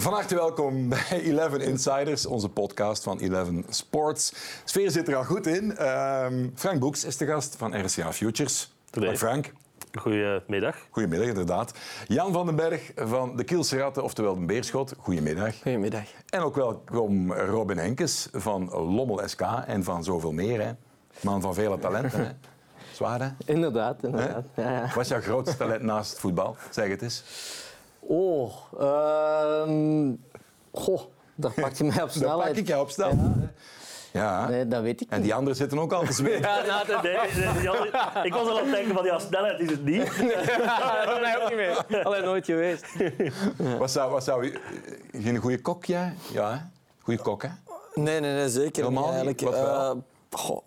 Van harte welkom bij 11 Insiders, onze podcast van 11 Sports. De sfeer zit er al goed in. Ehm, Frank Boeks is de gast van RCA Futures. Dag Frank. Goedemiddag. Goedemiddag, inderdaad. Jan van den Berg van de Kielse Ratten, oftewel de Beerschot. Goedemiddag. Goedemiddag. En ook welkom Robin Henkes van Lommel SK en van zoveel meer. Hè. Man van vele talenten. Hè. Zwaar, hè? Inderdaad, inderdaad. Ja, ja. Wat is jouw grootste talent naast het voetbal? Zeg het eens. Oh, ehm goh, daar pak je mij op Dat snelheid. pak ik jou op snel. Ja. Nee, dat weet ik En niet. die anderen zitten ook al te zweten. Ja, nou, nee, nee, nee, ik was al aan het denken van ja, snelheid is het niet. dat mij ook niet meer. Alleen nooit geweest. Wat zou, wat zou je... Geen goede kok, jij? Ja, hè? Goeie kok, hè? Nee, nee, nee zeker Helemaal niet. Eigenlijk, Wat wel? eh, goh.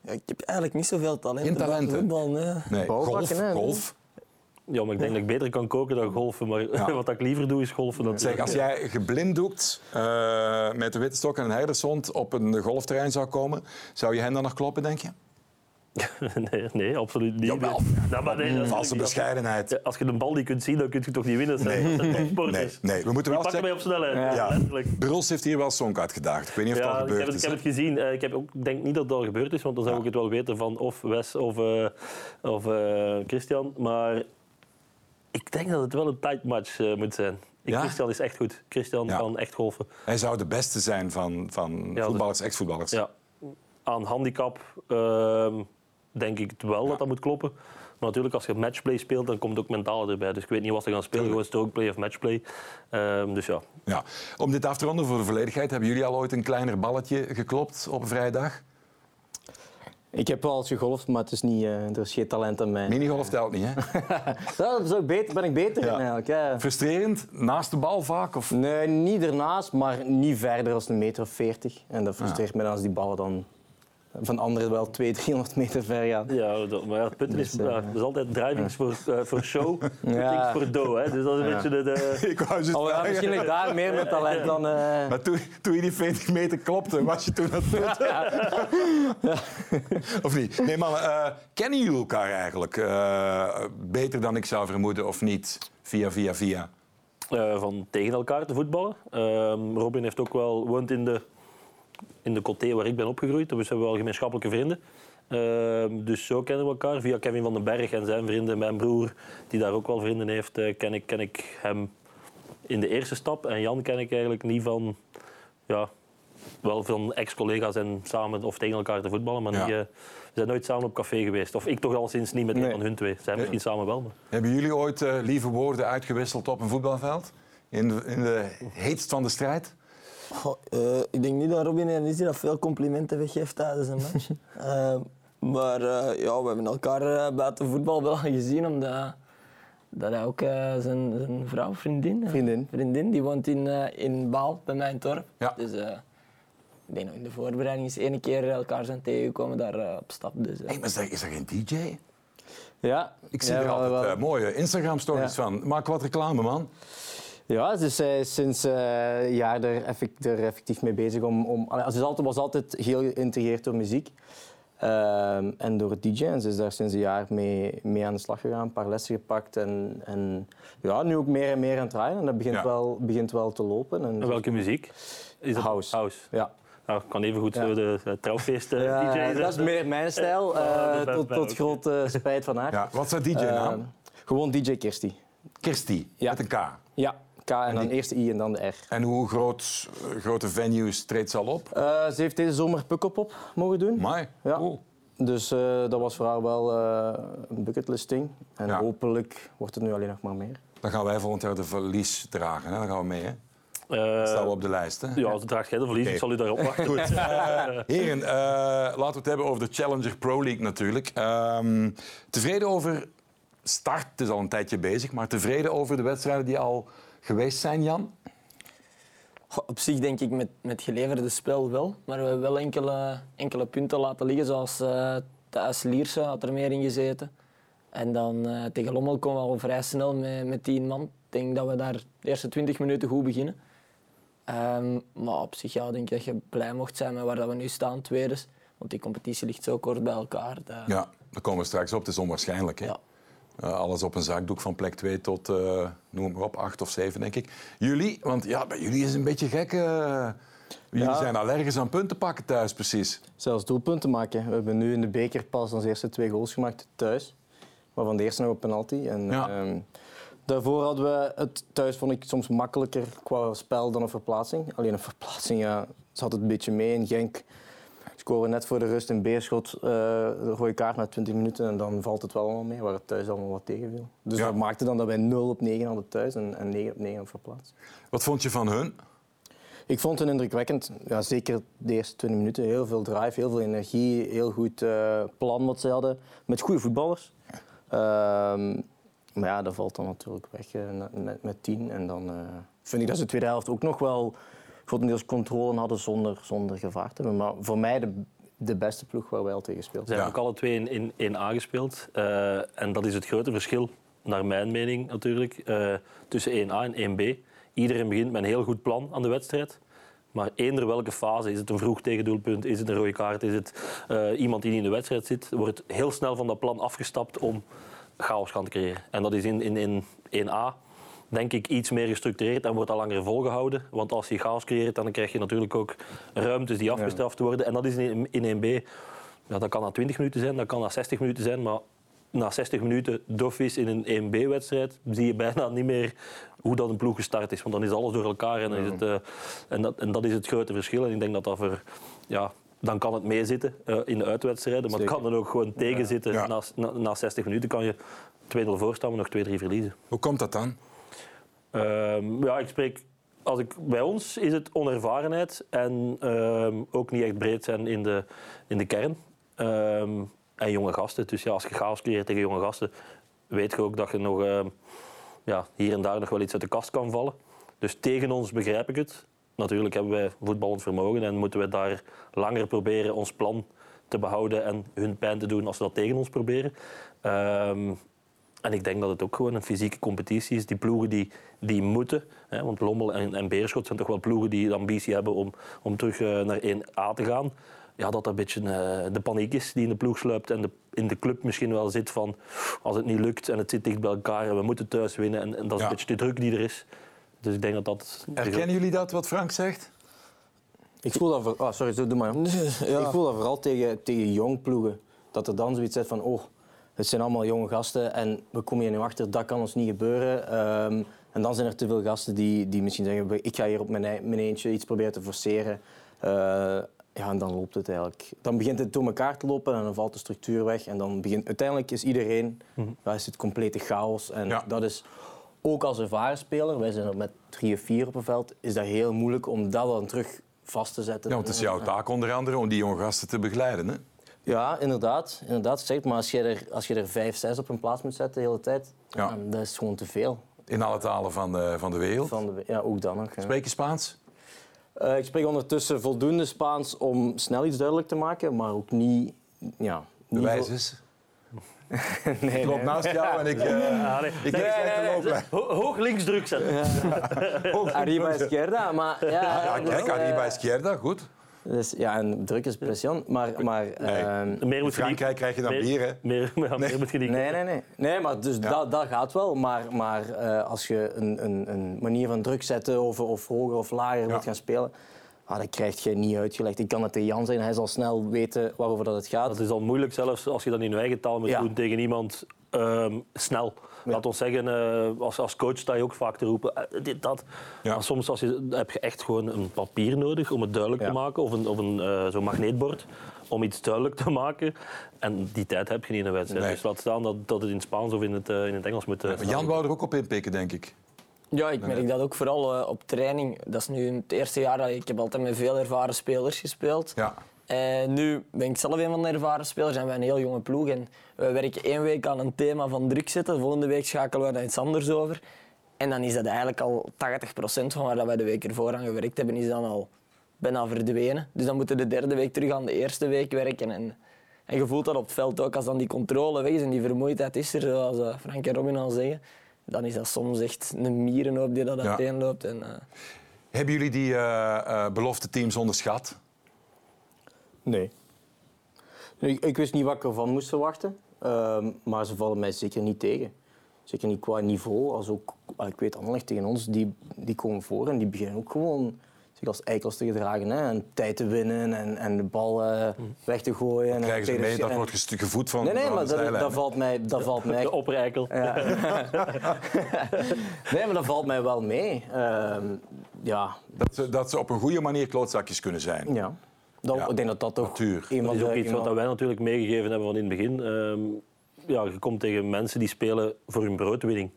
Ja, ik heb eigenlijk niet zoveel talent. Geen talenten? Voetbal, nee. Nee, golf. Golf. Ja, maar ik denk dat ik beter kan koken dan golfen. Maar Ja. wat ik liever doe is golfen. Zeg, natuurlijk. als jij geblinddoekt eh, met de witte stok en een herdershond op een golfterrein zou komen, zou je hen dan nog kloppen, denk je? Nee, nee, absoluut niet. Jawel. Ja, maar nee, dat Valse bescheidenheid. Ja, Als je de bal niet kunt zien, dan kun je toch niet winnen. Dat zijn- dat zijn Nee, topsporters. nee, we moeten wel pakken zeggen... op snelheid, Ja. letterlijk. Bruls heeft hier wel sonk uitgedaagd. Ik weet niet of Ja, al ik gebeurd heb, het, is. ik heb het gezien. Eh, Ik heb ook, ik denk niet dat het al gebeurd is, want dan zou Ja. ik het wel weten van of Wes of, eh, of Christian. Maar ik denk dat het wel een tight match eh, moet zijn. Ja? Christian is echt goed. Christian Ja. kan echt golfen. Hij zou de beste zijn van, van Ja, voetballers, ex-voetballers. Ja. Aan handicap ehm, denk ik het wel dat dat moet kloppen. Maar natuurlijk, als je matchplay speelt, dan komt ook mentaal erbij. Dus ik weet niet wat ze gaan spelen, gewoon strokeplay of matchplay. Ehm, dus ja, Ja. Om dit af te ronden voor de volledigheid, hebben jullie al ooit een kleiner balletje geklopt op een vrije dag? Ik heb wel eens gegolfd, maar het is niet, eh, er is geen talent aan mij. Minigolf telt niet, hè? Ja, dat is ook beter, ben ik beter Ja. in eigenlijk. Ja. Frustrerend, naast de bal vaak? Of... Nee, niet ernaast, maar niet verder dan een meter of 40. En dat frustreert me dan als die ballen dan van anderen wel 200, 300 meter ver gaan. ja dat, maar ja, het punt is, Dus, eh, er is altijd drivings voor, eh, voor show, Ja. voor do. Hè. Dus dat is een beetje de... de- Ik wou ze Oh, ja, misschien ligt daar meer met talent dan... eh, Maar toen, toen je die 40 meter klopte, was je toen het putten? Of niet? Nee, mannen, eh, kennen jullie elkaar eigenlijk eh, beter dan ik zou vermoeden of niet? Via, via, via. eh, van tegen elkaar te voetballen. Ehm, Robin heeft ook wel, woont in de, in de coté waar ik ben opgegroeid. Dus we hebben wel gemeenschappelijke vrienden. Ehm, dus zo kennen we elkaar. Via Kevin van den Berg en zijn vrienden. Mijn broer, die daar ook wel vrienden heeft, eh, ken, ik, ken ik hem in de eerste stap. En Jan ken ik eigenlijk niet van... Ja, wel van ex-collega's en samen of tegen elkaar te voetballen. Maar Ja. niet, eh, we zijn nooit samen op café geweest. Of ik toch al sinds niet met een van hun twee. Zij misschien samen wel. Maar. Hebben jullie ooit eh, lieve woorden uitgewisseld op een voetbalveld? In de, in de heetst van de strijd? Goh, eh, ik denk niet dat Robin en is die dat veel complimenten weggeeft tijdens een match. Eh, maar eh, ja, we hebben elkaar eh, buiten voetbal wel gezien, omdat dat hij ook eh, zijn, zijn vrouw, vriendin, Vriendin. vriendin, die woont in, eh, in Baal, bij mijn dorp. Ja. Dus eh, ik denk in de voorbereiding eens ene keer elkaar zijn tegengekomen daar op stap. Dus. Hey, maar is dat, is dat geen DJ? ja. Ik zie ja, er wel- altijd wel- mooie Instagram-stories Ja. van. Maak wat reclame, man. Ja, dus zij is sinds eh, een jaar er, effect- er effectief mee bezig om... om ze is altijd, was altijd heel geïntegreerd door muziek ehm, en door het DJ. En ze is daar sinds een jaar mee, mee aan de slag gegaan, een paar lessen gepakt en, en ja, nu ook meer en meer aan het draaien. En dat begint, Ja. wel, begint wel te lopen. En, En welke muziek? Is dat House. House. Ja. Nou, ik kan even goed Ja. zo de, de trouwfeest eh, Ja, DJ zijn. dat is meer mijn stijl, eh, tot, tot grote spijt van haar. Ja, wat is dat DJ-naam? Ehm, gewoon DJ Kirsty. Kirsty, Ja. met een K. Ja, K en dan die- eerst de I en dan de R. En hoe groot, eh, grote venues treedt ze al op? Eh, ze heeft deze zomer Pukkelpop mogen doen. Mai. Ja. Cool. Dus eh, dat was voor haar wel eh, een bucketlisting. En Ja. hopelijk wordt het nu alleen nog maar meer. Dan gaan wij volgend jaar de verlies dragen. Hè? Dan gaan we mee. Hè? Eh, Staan we op de lijst. Hè? ja, als draagt jij de verlies, ik zal u daarop wachten. Goed. Heren, eh, laten we het hebben over de Challenger Pro League natuurlijk. Ehm, tevreden over start, het is al een tijdje bezig, maar tevreden over de wedstrijden die al geweest zijn, Jan? Goh, Op zich denk ik met, met geleverde spel wel, maar we hebben wel enkele, enkele punten laten liggen, zoals eh thuis Lierse had er meer in gezeten. En dan eh, tegen Lommel komen we al vrij snel met, met tien man. Ik denk dat we daar de eerste 20 minuten goed beginnen. Ehm, maar op zich ja, denk ik dat je blij mocht zijn met waar dat we nu staan, tweede. Want die competitie ligt zo kort bij elkaar. dat- Ja, daar komen we straks op. Het is onwaarschijnlijk. Hè? Ja. Eh, alles op een zakdoek van plek 2 tot, eh, noem maar op, 8 of 7, denk ik. Jullie, want ja, bij jullie is een beetje gek. eh, jullie Ja. zijn allergisch aan punten pakken thuis, precies. Zelfs doelpunten maken. We hebben nu in de beker pas onze eerste twee goals gemaakt thuis. Waarvan de eerste nog op penalty. En, Ja. ehm, daarvoor hadden we het thuis, vond ik, soms makkelijker qua spel dan een verplaatsing. Alleen een verplaatsing, ja, zat het een beetje mee. In Genk scoren net voor de rust een beerschot, eh de rode kaart na 20 minuten. En dan valt het wel allemaal mee, waar het thuis allemaal wat tegenviel. Dus Ja. dat maakte dan dat wij 0 op 9 hadden thuis en, en 9 op 9 op verplaatst. Wat vond je van hun? Ik vond het indrukwekkend. Ja, zeker de eerste 20 minuten. Heel veel drive, heel veel energie, heel goed eh, plan wat ze hadden. Met goede voetballers. Ehm, maar ja, dat valt dan natuurlijk weg eh, met, met 10. En dan vind ik dat ze de tweede helft ook nog wel grotendeels controle hadden zonder, zonder gevaar te hebben. Maar voor mij de, de beste ploeg waar wij al tegen Ze speelden. zijn Ja. ook alle twee in, in 1A gespeeld. Eh, en dat is het grote verschil, naar mijn mening natuurlijk, eh, tussen 1A en 1B. Iedereen begint met een heel goed plan aan de wedstrijd. Maar eender welke fase, is het een vroeg tegendoelpunt, is het een rode kaart, is het eh, iemand die niet in de wedstrijd zit, wordt heel snel van dat plan afgestapt om chaos gaan te creëren. En dat is in, in, in 1A denk ik iets meer gestructureerd en wordt dat langer volgehouden. Want als je chaos creëert, dan krijg je natuurlijk ook ruimtes die afgestraft worden. En dat is in, in 1B ja, dat kan na 20 minuten zijn, dat kan na 60 minuten zijn, maar na 60 minuten doffies in een 1B-wedstrijd zie je bijna niet meer hoe dat een ploeg gestart is. Want dan is alles door elkaar en, dan is het, eh, en, dat, en dat is het grote verschil. En ik denk dat dat voor... Ja, dan kan het meezitten eh, in de uitwedstrijden, maar het kan dan ook gewoon tegenzitten. Ja. Na, na, na 60 minuten kan je 2-0 voorstaan, maar nog 2-3 verliezen. Hoe komt dat dan? Ehm, ja, ik spreek. Als ik, bij ons is het onervarenheid en ehm, ook niet echt breed zijn in de, in de kern. Ehm, en jonge gasten. Dus ja, als je chaos creëert tegen jonge gasten, weet je ook dat je nog ja, hier en daar nog wel iets uit de kast kan vallen. Dus tegen ons begrijp ik het. Natuurlijk hebben wij voetballend vermogen en moeten we daar langer proberen ons plan te behouden en hun pijn te doen als ze dat tegen ons proberen. En ik denk dat het ook gewoon een fysieke competitie is. Die ploegen die, die moeten, hè, want Lommel en, en Beerschot zijn toch wel ploegen die de ambitie hebben om, om terug eh, naar 1A te gaan. Ja, dat dat een beetje eh, de paniek is die in de ploeg sluipt en de, in de club misschien wel zit van als het niet lukt en het zit dicht bij elkaar en we moeten thuis winnen. En, en dat is Ja. een beetje de druk die er is. Dus ik denk dat dat... Herkennen jullie dat, wat Frank zegt? Ik voel dat, voor, ah, sorry, doe maar. Ik voel dat vooral tegen, tegen jong ploegen. Dat er dan zoiets zit van, oh, het zijn allemaal jonge gasten en we komen hier nu achter, dat kan ons niet gebeuren. Ehm, en dan zijn er te veel gasten die, die misschien zeggen, ik ga hier op mijn, eentje iets proberen te forceren. Eh, ja, en dan loopt het eigenlijk. Dan begint het door elkaar te lopen en dan valt de structuur weg. En dan begint, uiteindelijk is iedereen, ja, is het complete chaos. En Ja. dat is ook als ervaren speler, wij zijn er met drie of vier op een veld, is dat heel moeilijk om dat dan terug vast te zetten. Ja, want het is jouw taak onder andere om die jonge gasten te begeleiden. Hè? Ja, inderdaad. inderdaad zeg, maar als je, er, als je er vijf, zes op een plaats moet zetten de hele tijd, Ja. dat is gewoon te veel. In alle talen van de, van de wereld. Van de, ja, ook dan nog. ja. Spreek je Spaans? Eh, ik spreek ondertussen voldoende Spaans om snel iets duidelijk te maken, maar ook niet... Ja, niet Bewijs eens. nee, Ik loop nee. naast jou en ik... eh, Ja, nee. Ik Nee, nee, Hoog links druk zetten. Arriba izquierda, maar ja... Ja, kijk, eh, Arriba Izquierda, goed. Dus, ja, en druk is pression, maar... maar ehm, Meer moet In je niet- Frankrijk krijg je dan meer, bier, hè? Meer, ja, meer moet je niet Nee, nee, nee. nee maar dus dat, dat gaat wel. Maar, maar eh, als je een, een, een manier van druk zetten of, of hoger of lager wilt gaan spelen, ah, dat krijg je niet uitgelegd. Ik kan het tegen Jan zeggen, hij zal snel weten waarover dat het gaat. Dat is al moeilijk, zelfs als je dat in je eigen taal moet Ja. doen tegen iemand ehm, snel. Laat ons zeggen, eh, als, als coach sta je ook vaak te roepen, eh, dit, dat. Ja. Maar soms als je, heb je echt gewoon een papier nodig om het duidelijk Ja. te maken, of een, of een eh, zo'n magneetbord om iets duidelijk te maken. En die tijd heb je niet in een wedstrijd. Nee. Dus laat staan dat, dat het in het Spaans of in het, in het Engels moet. Maar Jan wou er ook op inpikken, denk ik. Ja, ik merk dat ook vooral op training. Dat is nu het eerste jaar dat ik, ik heb altijd met veel ervaren spelers gespeeld. Ja. En nu ben ik zelf een van de ervaren spelers en wij een heel jonge ploeg. En we werken één week aan een thema van druk zetten. De volgende week schakelen we naar iets anders over. En dan is dat eigenlijk al 80% van waar dat wij de week ervoor aan gewerkt hebben, is dan al bijna verdwenen. Dus dan moeten we de derde week terug aan de eerste week werken. En, en je voelt dat op het veld ook, als dan die controle weg is en die vermoeidheid is er, zoals eh, Frank en Robin al zeggen, dan is dat soms echt een mierenhoop die dat Ja. uiteenloopt. En, eh, Hebben jullie die belofte teams onderschat? Nee. Ik, ik wist niet wat ik ervan moest verwachten. Ehm, maar ze vallen mij zeker niet tegen. Zeker niet qua niveau. Als ook, ah, ik weet Anderlecht tegen ons, die, die komen voor en die beginnen ook gewoon zich als eikels te gedragen. Hè, en tijd te winnen en, en de bal eh, weg te gooien. en Krijgen ze mee, dat en- wordt gevoed van Nee, nee, van maar de dat, dat valt mij, dat valt mij De oppereikel. ja. nee, maar dat valt mij wel mee. Ehm, ja, Dat ze, dat ze op een goede manier klootzakjes kunnen zijn. ja. Dat, Ja. Ik denk dat dat toch Natuur. een Dat is ook iets wat wij natuurlijk meegegeven hebben van in het begin. Ehm, ja, je komt tegen mensen die spelen voor hun broodwinning.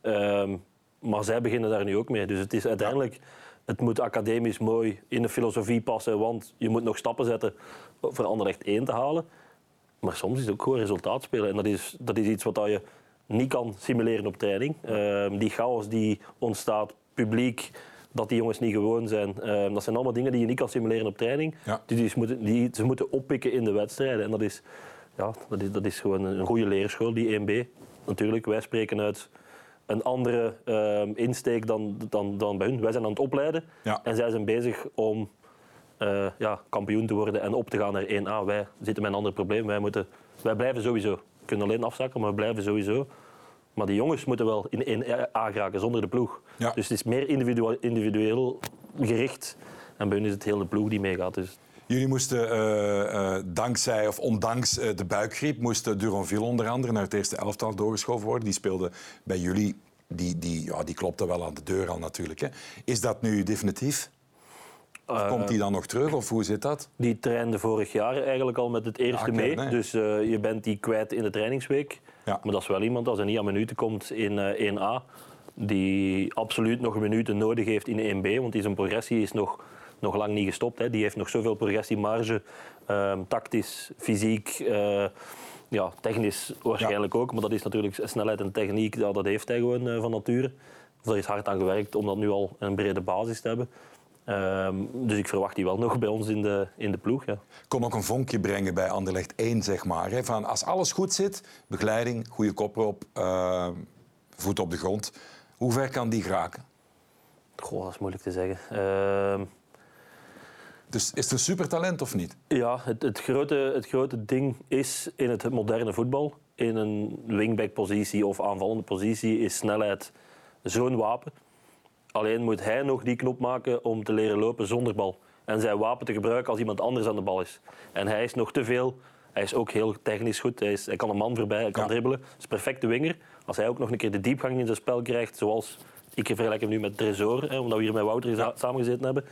Ehm, maar zij beginnen daar nu ook mee. Dus het is uiteindelijk, het moet academisch mooi in de filosofie passen, want je moet nog stappen zetten voor Anderlecht 1 te halen. Maar soms is het ook gewoon resultaat spelen. En dat is, dat is iets wat je niet kan simuleren op training. Ehm, die chaos die ontstaat, publiek, dat die jongens niet gewoon zijn. ehm, dat zijn allemaal dingen die je niet kan simuleren op training. Ja. Die, moeten, die ze moeten oppikken in de wedstrijden. En dat is, ja, dat is, dat is gewoon een goede leerschool, die 1B. Natuurlijk, wij spreken uit een andere ehm, insteek dan, dan, dan bij hun. Wij zijn aan het opleiden Ja. en zij zijn bezig om eh, ja, kampioen te worden en op te gaan naar 1A. Wij zitten met een ander probleem. Wij, moeten, wij blijven sowieso. We kunnen alleen afzakken, maar we blijven sowieso. Maar die jongens moeten wel in 1A geraken zonder de ploeg. Ja. Dus het is meer individueel, individueel gericht. En bij hun is het heel de ploeg die meegaat. Dus Jullie moesten eh, eh, dankzij of ondanks eh, de buikgriep, moesten Duronville onder andere naar het eerste elftal doorgeschoven worden. Die speelde bij jullie, die, die, ja, die klopte wel aan de deur al natuurlijk. Hè. Is dat nu definitief? Of Eh, komt die dan nog terug of hoe zit dat? Die trainde vorig jaar eigenlijk al met het eerste Ja, mee. Dus eh, je bent die kwijt in de trainingsweek. Ja. Maar dat is wel iemand, als hij niet aan minuten komt in eh, 1A, die absoluut nog minuten nodig heeft in 1B. Want die zijn progressie is nog, nog lang niet gestopt. Hè. Die heeft nog zoveel progressiemarge, ehm, tactisch, fysiek, eh, ja, technisch waarschijnlijk ook. Maar dat is natuurlijk snelheid en techniek, ja, dat heeft hij gewoon eh, van nature. Daar is hard aan gewerkt om dat nu al een brede basis te hebben. Ehm, dus ik verwacht die wel nog bij ons in de, in de ploeg. Ja. Kon ook een vonkje brengen bij Anderlecht 1, zeg maar. Hè. Van als alles goed zit, begeleiding, goede kop erop, eh, voet op de grond. Hoe ver kan die geraken? Goh, dat is moeilijk te zeggen. Ehm, Dus is het een supertalent of niet? ja, het, het, grote, het grote ding is in het moderne voetbal, in een wingback-positie of aanvallende positie, is snelheid zo'n wapen. Alleen moet hij nog die knop maken om te leren lopen zonder bal. En zijn wapen te gebruiken als iemand anders aan de bal is. En hij is nog te veel. Hij is ook heel technisch goed. Hij, is, hij kan een man voorbij, hij kan Ja. dribbelen. Hij is een perfecte winger. Als hij ook nog een keer de diepgang in zijn spel krijgt, zoals ik vergelijk hem nu met Tresor, hè, omdat we hier met Wouter za- samengezeten hebben.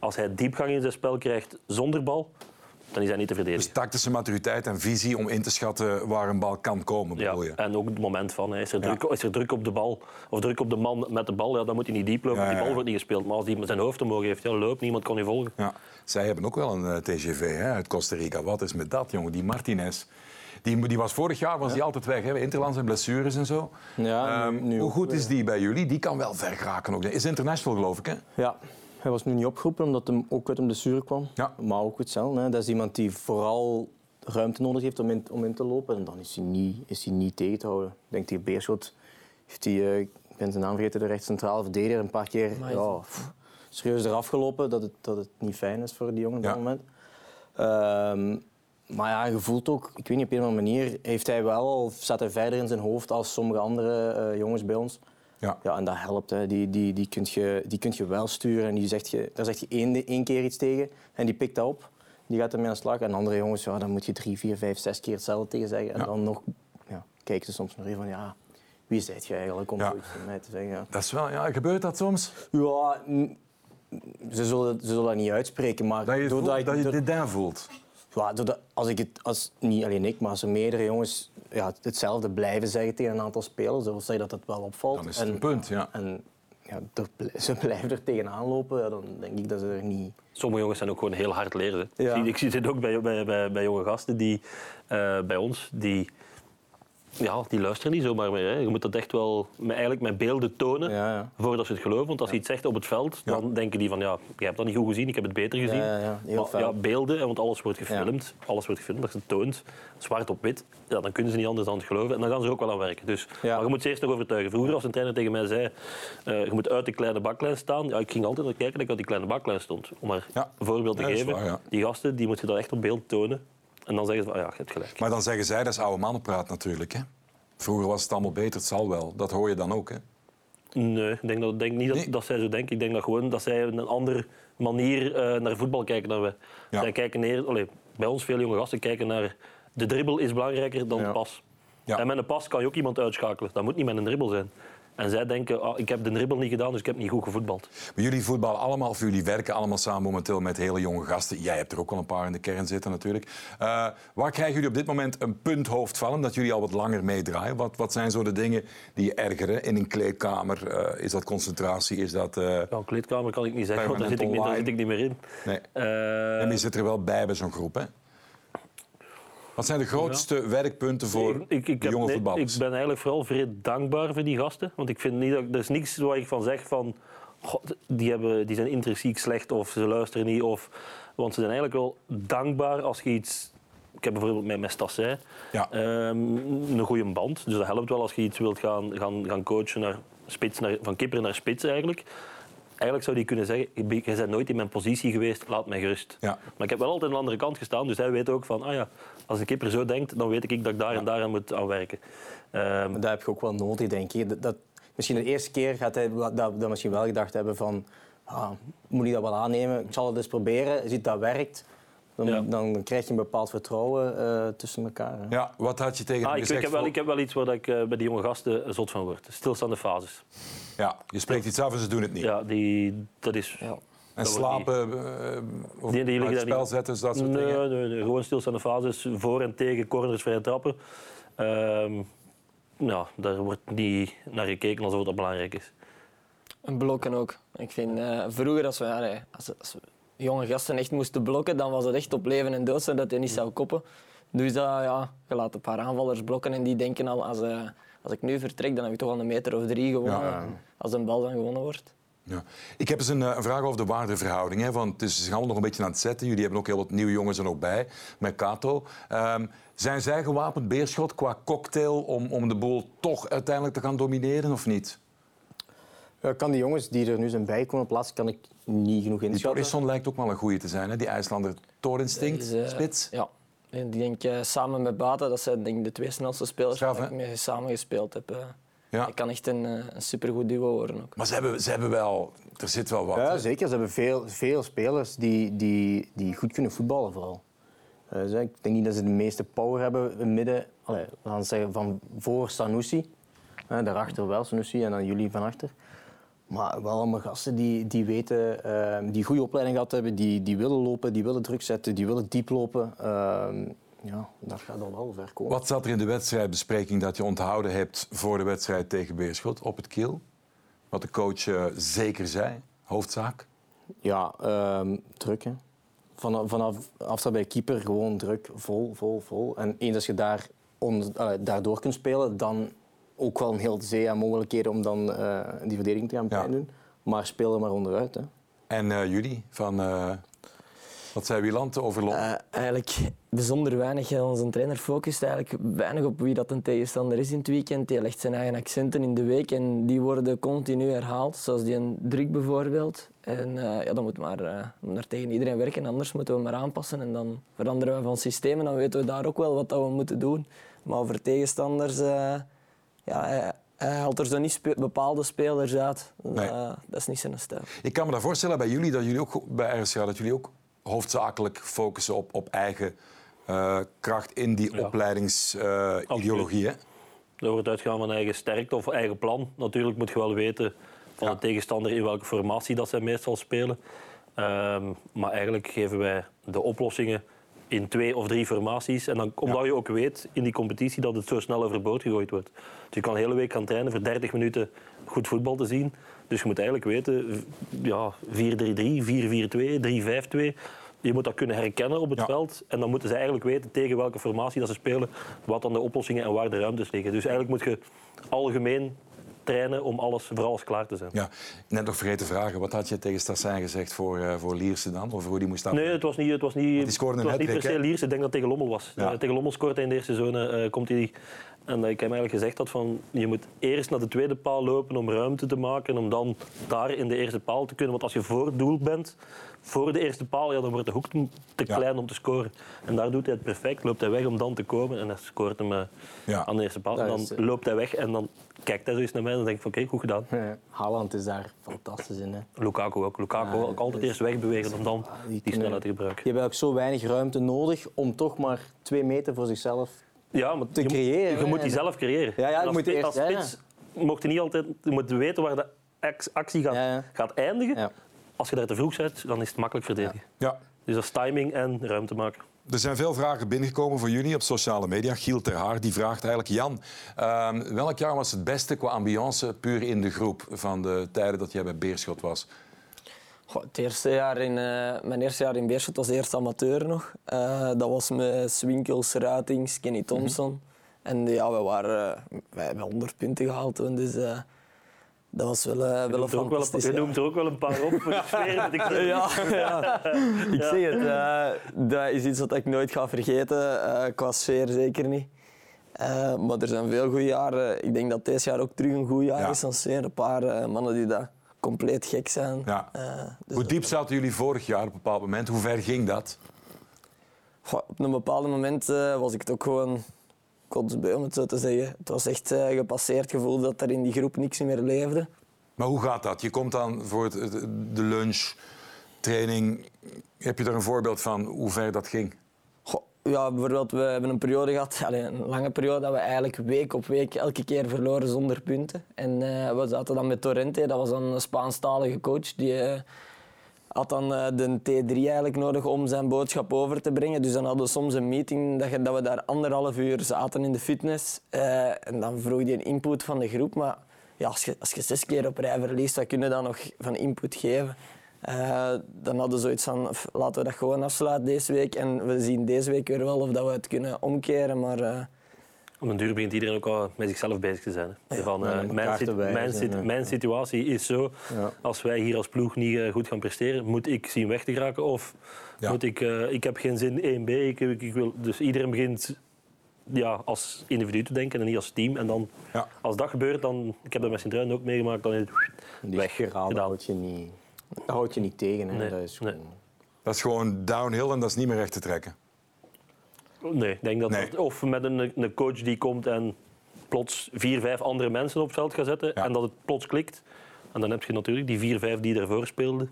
Als hij diepgang in zijn spel krijgt zonder bal, dan is hij niet te verdedigen. Dus tactische maturiteit en visie om in te schatten waar een bal kan komen, Ja, bedoel je? en ook het moment van, is, er Ja. druk, is er druk op de bal of druk op de man met de bal, ja, dan moet hij niet diep lopen, die bal wordt niet gespeeld. Maar als hij met zijn hoofd omhoog heeft, ja, loopt, niemand kan je volgen. Ja. Zij hebben ook wel een eh, TGV hè, uit Costa Rica. Wat is met dat, jongen? Die Martinez. Die, die was vorig jaar was die altijd weg, hè? Interlands en blessures en zo. Ja, nu- Ehm, nu hoe ook goed is die bij jullie? Die kan wel ver geraken ook. Is international, geloof ik, hè? Ja, hij was nu niet opgeroepen omdat hij ook uit een blessure kwam. Ja. Maar ook hetzelfde. Hè. Dat is iemand die vooral ruimte nodig heeft om in, om in te lopen. En dan is hij niet, is hij niet tegen te houden. Ik denk tegen Beerschot heeft hij, eh, ik ben zijn naam vergeten, de rechtscentrale verdediger, een paar keer ja, pff, serieus eraf gelopen. Dat het, dat het niet fijn is voor die jongen op Ja. dat moment. Ehm, maar ja, je voelt ook, ik weet niet, op een of andere manier heeft hij wel, of staat hij verder in zijn hoofd als sommige andere eh, jongens bij ons. Ja. Ja, en dat helpt. Hè. Die, die, die, kun je, die kun je wel sturen. En die zegt je, daar zeg je één, één keer iets tegen en die pikt dat op. Die gaat ermee aan de slag. En andere jongens, ja, dan moet je drie, vier, vijf, zes keer hetzelfde tegen zeggen. En Ja. dan nog ja, kijken ze soms nog even van, ja, wie zijt je eigenlijk om zoiets mij te zeggen. Ja, Dat is wel, ja, gebeurt dat soms? ja ze, zullen, ze zullen dat niet uitspreken, maar Dat je, doordat voelt, ik- dat je dit daar voelt. Ja, als ik het, als, niet alleen ik, maar als er meerdere jongens ja, hetzelfde blijven zeggen tegen een aantal spelers, dan wil zeggen dat het wel opvalt. Dan is het En- een punt, ja. En ja, er ze blijven er tegenaan lopen, dan denk ik dat ze er niet... Sommige jongens zijn ook gewoon heel hard leren. Ja. Ik, zie, ik zie dit ook bij, bij, bij, bij jonge gasten die eh, bij ons, die, ja, die luisteren niet zomaar meer. Hè. Je moet dat echt wel met, eigenlijk met beelden tonen Ja, ja. voordat ze het geloven. Want als je iets zegt op het veld, dan denken die van ja, je hebt dat niet goed gezien, ik heb het beter gezien. Ja, ja, ja, heel maar, ja, beelden, want alles wordt gefilmd, alles wordt gefilmd, dat je het toont, zwart op wit, ja, dan kunnen ze niet anders dan het geloven. En dan gaan ze er ook wel aan werken. Dus. Maar je moet ze eerst nog overtuigen. Vroeger als een trainer tegen mij zei, eh, je moet uit de kleine baklijn staan, ja, ik ging altijd naar kijken dat ik uit die kleine baklijn stond. Om maar een voorbeeld te dat geven. waar. Die gasten die moet je dan echt op beeld tonen. En dan zeggen ze van, ah ja, je hebt gelijk. Maar dan zeggen zij, dat is oude mannenpraat natuurlijk. Hè? Vroeger was het allemaal beter, het zal wel. Dat hoor je dan ook. Hè? Nee, ik denk, dat, denk niet dat, Nee. dat zij zo denken. Ik denk dat gewoon dat zij een andere manier eh, naar voetbal kijken dan wij. Ja. Zij kijken neer, allee, bij ons veel jonge gasten kijken naar de dribbel is belangrijker dan Ja. de pas. Ja. En met een pas kan je ook iemand uitschakelen. Dat moet niet met een dribbel zijn. En zij denken, ah, ik heb de dribbel niet gedaan, dus ik heb niet goed gevoetbald. Maar jullie voetballen allemaal, of jullie werken allemaal samen momenteel met hele jonge gasten. Jij hebt er ook wel een paar in de kern zitten natuurlijk. Eh, waar krijgen jullie op dit moment een punthoofd van, omdat jullie al wat langer meedraaien? Wat, wat zijn zo de dingen die je ergeren in een kleedkamer? Eh, is dat concentratie? Is dat... Ja, een kleedkamer kan ik niet zeggen, want daar zit ik, niet, daar zit ik niet meer in. nee. En je zit er wel bij bij zo'n groep, hè? Wat zijn de grootste werkpunten voor ik, ik, ik de heb- jonge voetballers? Ik ben eigenlijk vooral vrij dankbaar voor die gasten. Want ik vind niet dat, er is niks waar ik van zeg van... God, die, hebben, die zijn intrinsiek slecht of ze luisteren niet. Of, want ze zijn eigenlijk wel dankbaar als je iets... Ik heb bijvoorbeeld met, met Ja. ehm, een goede band. Dus dat helpt wel als je iets wilt gaan, gaan, gaan coachen naar spits, naar, van kipper naar spits eigenlijk. Eigenlijk zou die kunnen zeggen, je bent- nooit in mijn positie geweest, laat mij gerust. Ja. Maar ik heb wel altijd aan de andere kant gestaan, dus hij weet ook van, ah ja, als een kipper zo denkt, dan weet ik dat ik daar en daar aan moet aan werken. Ehm, Maar dat heb je ook wel nodig, denk ik. Dat, dat- misschien de eerste keer gaat hij dat, dat misschien wel gedacht hebben van... Ah, moet ik dat wel aannemen? Ik zal het eens proberen. Ziet dat werkt, dan, Ja. dan krijg je een bepaald vertrouwen eh, tussen elkaar. hè. Ja, wat had je tegen ah, hem ik, ik, gezegd? heb wel, voor- ik heb wel iets waar ik eh, bij die jonge gasten zot van word. Stilstaande fases. Ja, je spreekt iets af en ze doen het niet. Ja, die, dat is... Ja. En dat slapen, eh, of Die- die daar spel niet- zetten, dat soort Nee, dingen? nee, nee, gewoon stilstaande fases, voor en tegen, corners, vrije trappen. Ehm ja, daar wordt niet naar gekeken alsof dat belangrijk is. En blokken ook. Ik vind eh, vroeger, als we, als, als we jonge gasten echt moesten blokken, dan was het echt op leven en dood, zodat hij niet zou koppen. Dus dat, ja, je laat een paar aanvallers blokken en die denken al, als, eh, als ik nu vertrek, dan heb ik toch al een meter of drie gewonnen. Ja. Als een bal dan gewonnen wordt. Ja. Ik heb eens een, eh, een vraag over de waardeverhouding. Hè, want het is, gaan allemaal nog een beetje aan het zetten. Jullie hebben ook heel wat nieuwe jongens er nog bij, met Kato. Ehm, zijn zij gewapend beerschot qua cocktail om, om de boel toch uiteindelijk te gaan domineren of niet? Ja, kan die jongens die er nu zijn bijkomen plaatsen, kan ik niet genoeg Die inschatten. Torisson lijkt ook wel een goeie te zijn. Hè? Die IJslander Torinstinct, Dus, eh, spits. Ja. En die denk ik samen met Bata, dat zijn denk ik de twee snelste spelers Straf, waar ik mee samen gespeeld heb. eh. Ja. Dat kan echt een, eh, een supergoed duo worden ook. Maar ze hebben, ze hebben wel... Er zit wel wat. Ja, hè? zeker. Ze hebben veel, veel spelers die, die, die goed kunnen voetballen vooral. Eh, ze- ik denk niet dat ze de meeste power hebben in het midden. Allee, we gaan zeggen van voor Sanusi. Eh, daarachter wel Sanusi en dan jullie van achter. Maar wel allemaal gasten die, die weten, eh, die goede opleiding gehad hebben, die, die willen lopen, die willen druk zetten, die willen diep lopen. Ehm, ja, dat gaat dan wel ver komen. Wat zat er in de wedstrijdbespreking dat je onthouden hebt voor de wedstrijd tegen Beerschot op het kiel? Wat de coach eh, zeker zei, hoofdzaak? Ja, ehm, druk. Hè. Vanaf, vanaf afstand bij keeper gewoon druk, vol, vol, vol. En eens als je daar on, daardoor kunt spelen, dan ook wel een heel zee aan mogelijkheden om dan eh, die verdediging te gaan Ja. doen. Maar speel er maar onderuit. Hè. En eh, jullie, van, eh, wat zei Wieland over Lon? Eh, eigenlijk bijzonder weinig. Onze trainer focust eigenlijk weinig op wie dat een tegenstander is in het weekend. Die legt zijn eigen accenten in de week en die worden continu herhaald. Zoals die een druk bijvoorbeeld. En eh, ja, dan moet maar, eh, maar tegen iedereen werken, anders moeten we maar aanpassen. En dan veranderen we van systeem en dan weten we daar ook wel wat dat we moeten doen. Maar over tegenstanders, eh, ja, hij, hij haalt er zo niet spe- bepaalde spelers uit. Nee. Eh, dat is niet zijn stijl. Ik kan me daar voorstellen bij jullie dat jullie ook bij RSC dat jullie ook hoofdzakelijk focussen op, op eigen eh, kracht in die Ja. opleidingsideologie. hè? Er wordt uitgaan van eigen sterkte of eigen plan. Natuurlijk moet je wel weten van Ja. de tegenstander in welke formatie dat zij meestal spelen. Ehm, maar eigenlijk geven wij de oplossingen in twee of drie formaties. En dan, omdat je ook weet in die competitie dat het zo snel overboord gegooid wordt. Dus je kan de hele week gaan trainen voor 30 minuten goed voetbal te zien. Dus je moet eigenlijk weten, ja, 4-3-3, 4-4-2, 3-5-2. Je moet dat kunnen herkennen op het Ja. veld. En dan moeten ze eigenlijk weten tegen welke formatie dat ze spelen, wat dan de oplossingen en waar de ruimtes liggen. Dus eigenlijk moet je algemeen trainen om alles, voor alles klaar te zijn. Ja, net nog vergeten te vragen. Wat had je tegen Stassijn gezegd voor, eh voor Lierse dan? Over hoe die moest aflopen? Nee, het was niet, het was niet, die scoorde het was niet per se hè? Liers. Ik denk dat het tegen Lommel was. Ja. Eh, tegen Lommel scoort hij in de eerste zone. eh, komt hij En dat ik hem eigenlijk gezegd had van je moet eerst naar de tweede paal lopen om ruimte te maken en om dan daar in de eerste paal te kunnen. Want als je voor het doel bent, voor de eerste paal, ja, dan wordt de hoek te Ja. klein om te scoren. En daar doet hij het perfect. Loopt hij weg om dan te komen en hij scoort hem eh, Ja. aan de eerste paal. En dan is, eh, loopt hij weg en dan kijkt hij zo eens naar mij en dan denk ik van oké, goed gedaan. Ja. Haaland is daar fantastisch in. Hè. Lukaku ook. Lukaku ook altijd dus- eerst wegbewegen om dan die snelheid te gebruiken. Die hebben ook zo weinig ruimte nodig om toch maar twee meter voor zichzelf Ja, maar te je, creëren, Je moet die zelf creëren. Ja, ja, je als, moet eerst- als ja, ja. spits mocht je niet altijd je moet weten waar de ac- actie gaat, Ja, ja. gaat eindigen. Ja. Als je daar te vroeg bent, dan is het makkelijk verdedigen. Ja. Dus dat is timing en ruimte maken. Er zijn veel vragen binnengekomen voor jullie op sociale media. Giel Ter Haar die vraagt eigenlijk... Jan, ehm, welk jaar was het beste qua ambiance puur in de groep... van de tijden dat jij bij Beerschot was? Goh, het eerste jaar in, eh, mijn eerste jaar in Beerschot was eerst amateur nog. Eh, dat was met Swinkels, Ratings, Kenny Thompson. En ja, we waren, eh, wij hebben 100 punten gehaald toen, dus dat was wel, eh, wel een er fantastisch je noemt er ook wel een paar op voor de sfeer. de Ja, ja, ik zeg het. dat is iets wat ik nooit ga vergeten. qua sfeer zeker niet. Maar er zijn veel goede jaren. Ik denk dat dit jaar ook terug een goed jaar Ja. is. aan sfeer. Een paar mannen die daar compleet gek zijn. Ja. Eh, dus Hoe diep zaten jullie vorig jaar op een bepaald moment? Hoe ver ging dat? Goh, op een bepaald moment eh, was ik het ook gewoon kotsbeu, om het zo te zeggen. Het was echt eh, gepasseerd gevoel dat er in die groep niks meer leefde. Maar hoe gaat dat? Je komt dan voor het, de lunch, training. Heb je er een voorbeeld van hoe ver dat ging? Ja, bijvoorbeeld, we hebben een periode gehad, een lange periode, dat we eigenlijk week op week elke keer verloren zonder punten. En eh, we zaten dan met Torrente, dat was een Spaanstalige coach. Die eh, had dan eh, de T3 eigenlijk nodig om zijn boodschap over te brengen. Dus dan hadden we soms een meeting dat, je- dat we daar anderhalf uur zaten in de fitness. En dan vroeg hij een input van de groep. Maar ja, als, je, als je zes keer op rij verliest, wat kun je dan nog van input geven? Eh, dan hadden we zoiets van, "F, laten we dat gewoon afsluiten deze week. En we zien deze week weer wel of dat we het kunnen omkeren. Maar eh, Op een duur begint iedereen ook wel met zichzelf bezig te zijn. Hè. Van, eh, elkaar mijn, te sit- wijzen, mijn, sit- ja. mijn situatie is zo. Ja. Als wij hier als ploeg niet goed gaan presteren, moet ik zien weg te geraken. Of Ja. moet ik, eh, ik heb geen zin in 1B. Ik, ik, ik wil, dus iedereen begint ja, als individu te denken en niet als team. En dan, Ja. als dat gebeurt, dan, ik heb dat met Sint-Truiden ook meegemaakt, dan is het weg. gedaan. je niet, dat houd je niet tegen. Hè. Nee, Dat is nee. gewoon... Dat is gewoon downhill en dat is niet meer recht te trekken. Nee, ik denk dat Nee. dat- of met een, een coach die komt en plots vier, vijf andere mensen op het veld gaat zetten Ja. en dat het plots klikt. En dan heb je natuurlijk die vier, vijf die ervoor speelden.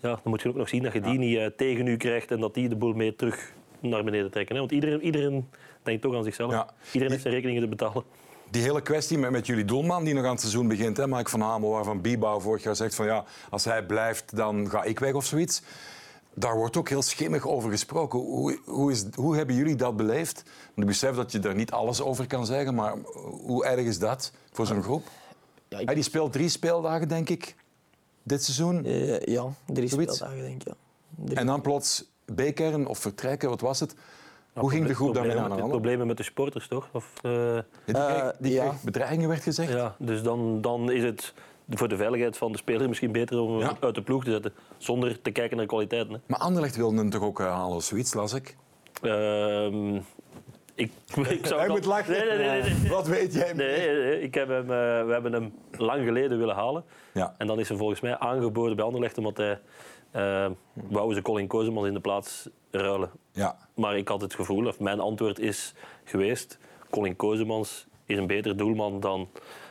Ja, dan moet je ook nog zien dat je die niet eh, tegen u krijgt en dat die de boel mee terug naar beneden trekken. Hè? Want iedereen, iedereen denkt toch aan zichzelf. Ja. Iedereen heeft zijn rekeningen te betalen. Die hele kwestie met, met jullie doelman die nog aan het seizoen begint, hè, Mike van Hamel, waarvan Biebouw vorig jaar zegt van ja, als hij blijft, dan ga ik weg of zoiets. Daar wordt ook heel schimmig over gesproken. Hoe, hoe, is, hoe hebben jullie dat beleefd? Ik besef dat je er niet alles over kan zeggen, maar hoe erg is dat voor zo'n groep? ja, ik- Hij die speelt drie speeldagen, denk ik, dit seizoen. eh, ja, drie Zoiets? speeldagen denk ik. Ja. En dan plots bekeren of vertrekken, wat was het? Hoe ging de groep daarmee aan? met, problemen met de supporters, toch? Of, eh, Die kreeg, Eh, die ja. kreeg bedreigingen, werd gezegd. Ja, dus dan, dan is het voor de veiligheid van de speler misschien beter om hem Ja. uit de ploeg te zetten. Zonder te kijken naar kwaliteiten. Hè. Maar Anderlecht wilde hem toch ook eh, halen of zoiets, las ik? Ehm, ik, ik zou Hij moet lachen. Nee, nee, nee. nee, nee. Wat weet jij? Nee, nee, nee. Ik heb hem, we hebben hem lang geleden willen halen. Ja. En dan is hij volgens mij aangeboden bij Anderlecht omdat hij... eh wou ze Colin Kozemans in de plaats ruilen. Ja. Maar ik had het gevoel, of mijn antwoord is geweest... Colin Kozemans is een beter doelman dan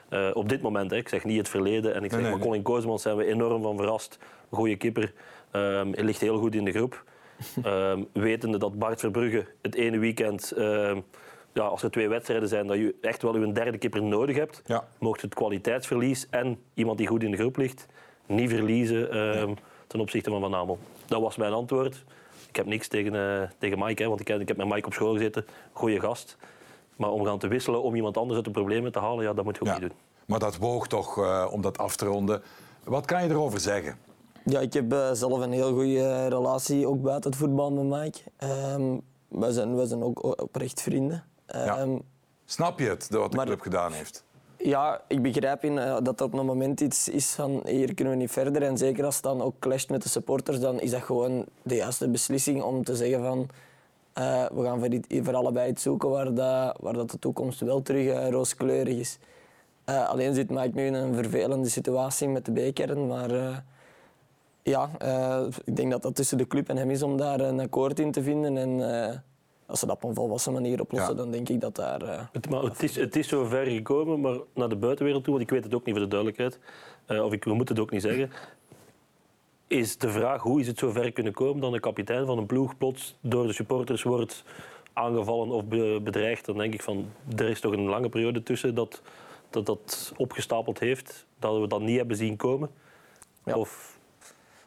eh, op dit moment. Hè. Ik zeg niet het verleden. En ik zeg, nee, maar. Colin Kozemans zijn we enorm van verrast. Goede kipper. Ehm, hij ligt heel goed in de groep. Ehm, wetende dat Bart Verbrugge het ene weekend... ehm, ja, als er twee wedstrijden zijn, dat je echt wel een derde kipper nodig hebt, Ja. mocht het kwaliteitsverlies en iemand die goed in de groep ligt, niet verliezen ten opzichte van Van Amel. Dat was mijn antwoord. Ik heb niks tegen, eh, tegen Mike, hè, want ik, heb- ik heb met Mike op school gezeten. Goeie gast. Maar om gaan te wisselen om iemand anders uit de problemen te halen, ja, dat moet je ook ja. niet doen. Maar dat woog toch eh, om dat af te ronden. Wat kan je erover zeggen? Ja, ik heb eh, zelf een heel goede relatie, ook buiten het voetbal met Mike. Ehm wij, zijn, wij zijn ook oprecht vrienden. Ehm, Snap je het, wat de Maar- club gedaan heeft? Ja, ik begrijp in, eh, dat er op een moment iets is van hier kunnen we niet verder. En zeker als het dan ook clasht met de supporters, dan is dat gewoon de juiste beslissing om te zeggen van Eh, we gaan voor, voor allebei iets zoeken waar, dat, waar dat de toekomst wel terug eh, rooskleurig is. Alleen zit Mike nu in een vervelende situatie met de B-kern, maar ja, ik denk dat dat tussen de club en hem is om daar een akkoord in te vinden. En als ze dat op een volwassen manier oplossen, Ja. dan denk ik dat daar... eh, Het, maar het, is, het is zo ver gekomen, maar naar de buitenwereld toe, want ik weet het ook niet voor de duidelijkheid, eh, of ik, we moeten het ook niet zeggen, is de vraag hoe is het zo ver kunnen komen dat een kapitein van een ploeg plots door de supporters wordt aangevallen of be- bedreigd. Dan denk ik van, er is toch een lange periode tussen dat dat, dat opgestapeld heeft, dat we dat niet hebben zien komen. Ja. Of,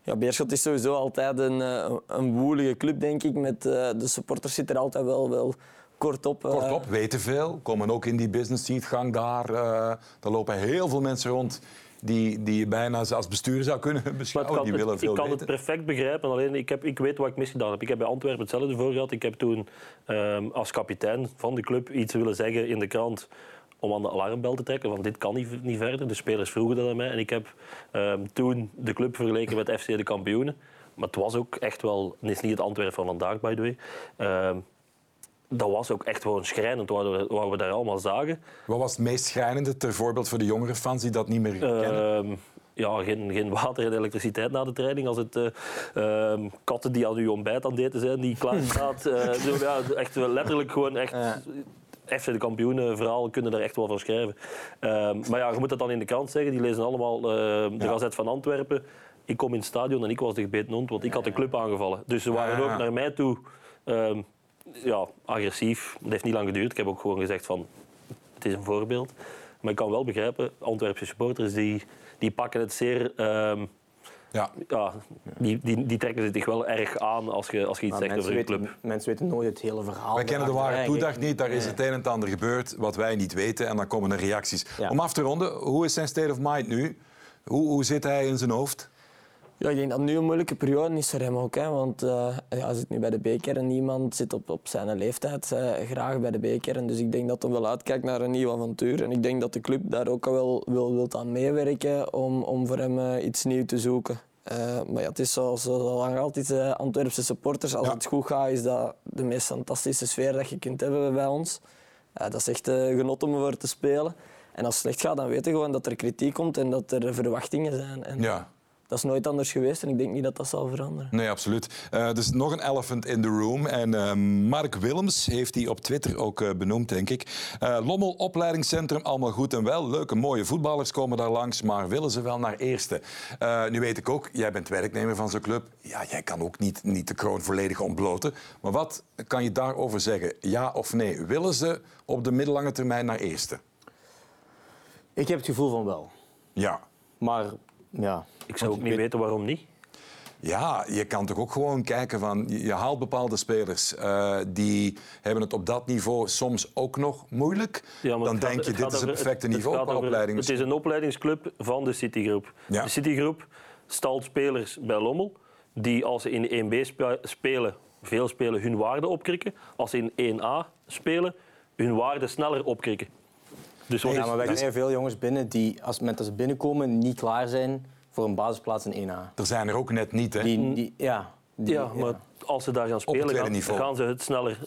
Ja, Beerschot is sowieso altijd een, eh, een woelige club, denk ik. Met, eh, de supporters zitten er altijd wel, wel kort op. eh. Kortom, weten veel, komen ook in die business seatgang daar. eh daar lopen heel veel mensen rond die, die je bijna als bestuurder zou kunnen beschouwen. kan, die het- willen veel ik kan weten. het perfect begrijpen, alleen ik, heb, ik weet wat ik misgedaan heb. Ik heb bij Antwerpen hetzelfde voor gehad. Ik heb toen ehm, als kapitein van de club iets willen zeggen in de krant om aan de alarmbel te trekken, want dit kan niet, niet verder. De spelers vroegen dat aan mij en ik heb ehm, toen de club vergeleken met FC de kampioenen. Maar het was ook echt wel, het is niet het Antwerpen van vandaag, by the way. Ehm, dat was ook echt gewoon schrijnend wat we, wat we daar allemaal zagen. Wat was het meest schrijnende, ter voorbeeld voor de jongere fans die dat niet meer kennen? Ehm, ja, geen, geen water en elektriciteit na de training. Als het eh, ehm, katten die aan uw ontbijt aan het eten zijn, die klaar staat. eh, zo, ja, echt wel letterlijk gewoon echt... FC de kampioenen verhaal kunnen daar echt wel van schrijven. Ehm, maar ja, je moet dat dan in de krant zeggen. Die lezen allemaal eh, de Ja. Gazet van Antwerpen. Ik kom in het stadion en ik was de gebeten hond, want ik had de club aangevallen. Dus ze waren ook naar mij toe ehm, ja, agressief. Dat heeft niet lang geduurd. Ik heb ook gewoon gezegd van, het is een voorbeeld. Maar ik kan wel begrijpen, Antwerpse supporters die, die pakken het zeer... ehm, Ja. ja, die, die, die trekken zich wel erg aan als je, als je iets Maar zegt over weten, club. mensen weten nooit het hele verhaal. Wij kennen de ware toedag niet, daar is het een en het ander gebeurd wat wij niet weten en dan komen er reacties. Ja. Om af te ronden, hoe is zijn state of mind nu? Hoe, hoe zit hij in zijn hoofd? Ja, ik denk dat nu een moeilijke periode is voor hem ook. Hè, want eh, ja, hij zit nu bij de B-kern en niemand zit op, op zijn leeftijd eh, graag bij de B-kern. Dus ik denk dat hij wel uitkijkt naar een nieuw avontuur. En ik denk dat de club daar ook wel wil, wil aan meewerken om, om voor hem eh, iets nieuws te zoeken. Maar ja, het is zoals zo lang altijd uh, Antwerpse supporters. Als Ja. het goed gaat, is dat de meest fantastische sfeer dat je kunt hebben bij ons. Dat is echt genot om ervoor te spelen. En als het slecht gaat, dan weten we gewoon dat er kritiek komt en dat er verwachtingen zijn. En Ja, dat is nooit anders geweest en ik denk niet dat dat zal veranderen. nee, absoluut. Eh dus nog een elephant in the room. En eh, Mark Willems heeft die op Twitter ook eh, benoemd, denk ik. Eh, Lommel opleidingscentrum, allemaal goed en wel. Leuke, mooie voetballers komen daar langs, maar willen ze wel naar eerste? Eh, nu weet ik ook, jij bent werknemer van zo'n club. Ja, jij kan ook niet, niet de kroon volledig ontbloten. Maar wat kan je daarover zeggen? Ja of nee? Willen ze op de middellange termijn naar eerste? Ik heb het gevoel van wel. Ja. Maar ja, Ik zou ook niet weten waarom niet. Ja, je kan toch ook gewoon kijken van... Je haalt bepaalde spelers eh, die hebben het op dat niveau soms ook nog moeilijk. Ja, maar Dan het gaat- denk je, het dit is het perfecte het niveau gaat qua over- opleiding. Het is een opleidingsclub van de Citygroep. Ja. De Citygroep stalt spelers bij Lommel die als ze in 1B spe- spelen, veel spelen, hun waarde opkrikken. Als ze in 1A spelen, hun waarde sneller opkrikken. Dus wat ja, maar wij krijgen veel jongens binnen die, als, met als ze binnenkomen, niet klaar zijn voor een basisplaats in 1A. Er zijn er ook net niet, hè? Die, die, ja, die- ja, maar als ze daar gaan spelen, gaan, gaan ze het sneller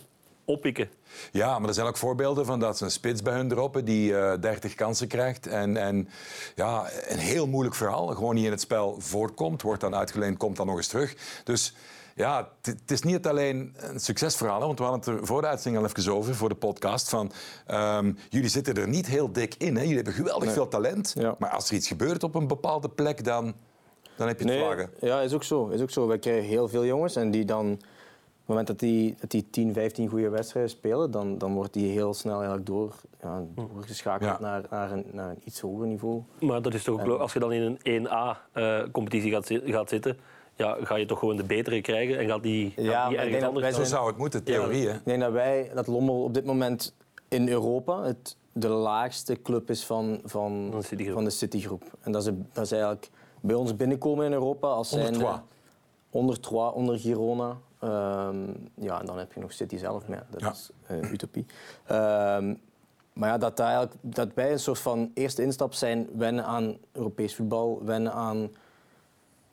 oppikken. Ja, maar er zijn ook voorbeelden van dat ze een spits bij hun droppen die eh 30 kansen krijgt. En, en ja, een heel moeilijk verhaal. Gewoon niet in het spel voortkomt, wordt dan uitgeleend, komt dan nog eens terug. Dus ja, het- is niet alleen een succesverhaal. Hè, want we hadden het er voor de uitzending al even over, voor de podcast. Van, ehm, jullie zitten er niet heel dik in. Hè? Jullie hebben geweldig veel talent. Ja. Maar als er iets gebeurt op een bepaalde plek, dan, dan heb je het Nee, vlagen. ja, is ook zo. Is ook zo. Wij krijgen heel veel jongens en die dan, op het moment dat die, dat die 10, 15 goede wedstrijden spelen, dan, dan wordt die heel snel eigenlijk door, ja, doorgeschakeld Ja. naar, naar, een, naar een iets hoger niveau. Maar dat is toch ook als je dan in een 1A-competitie gaat, zi- gaat zitten, ja, ga je toch gewoon de betere krijgen en gaat die, Ja, gaat die ergens anders wij Zo zou het moeten, theorie. Hè? Ik denk dat wij, dat Lommel op dit moment in Europa het, de laagste club is van, van, Van de Citygroep. van de Citygroep. En dat is, dat is eigenlijk bij ons binnenkomen in Europa als Onder zijn Troyes. onder Troyes, onder Girona. Ehm, ja, en dan heb je nog City zelf, maar ja, dat Ja. is eh, utopie. Ehm, maar ja, dat, dat, eigenlijk, dat wij een soort van eerste instap zijn, wennen aan Europees voetbal, wennen aan...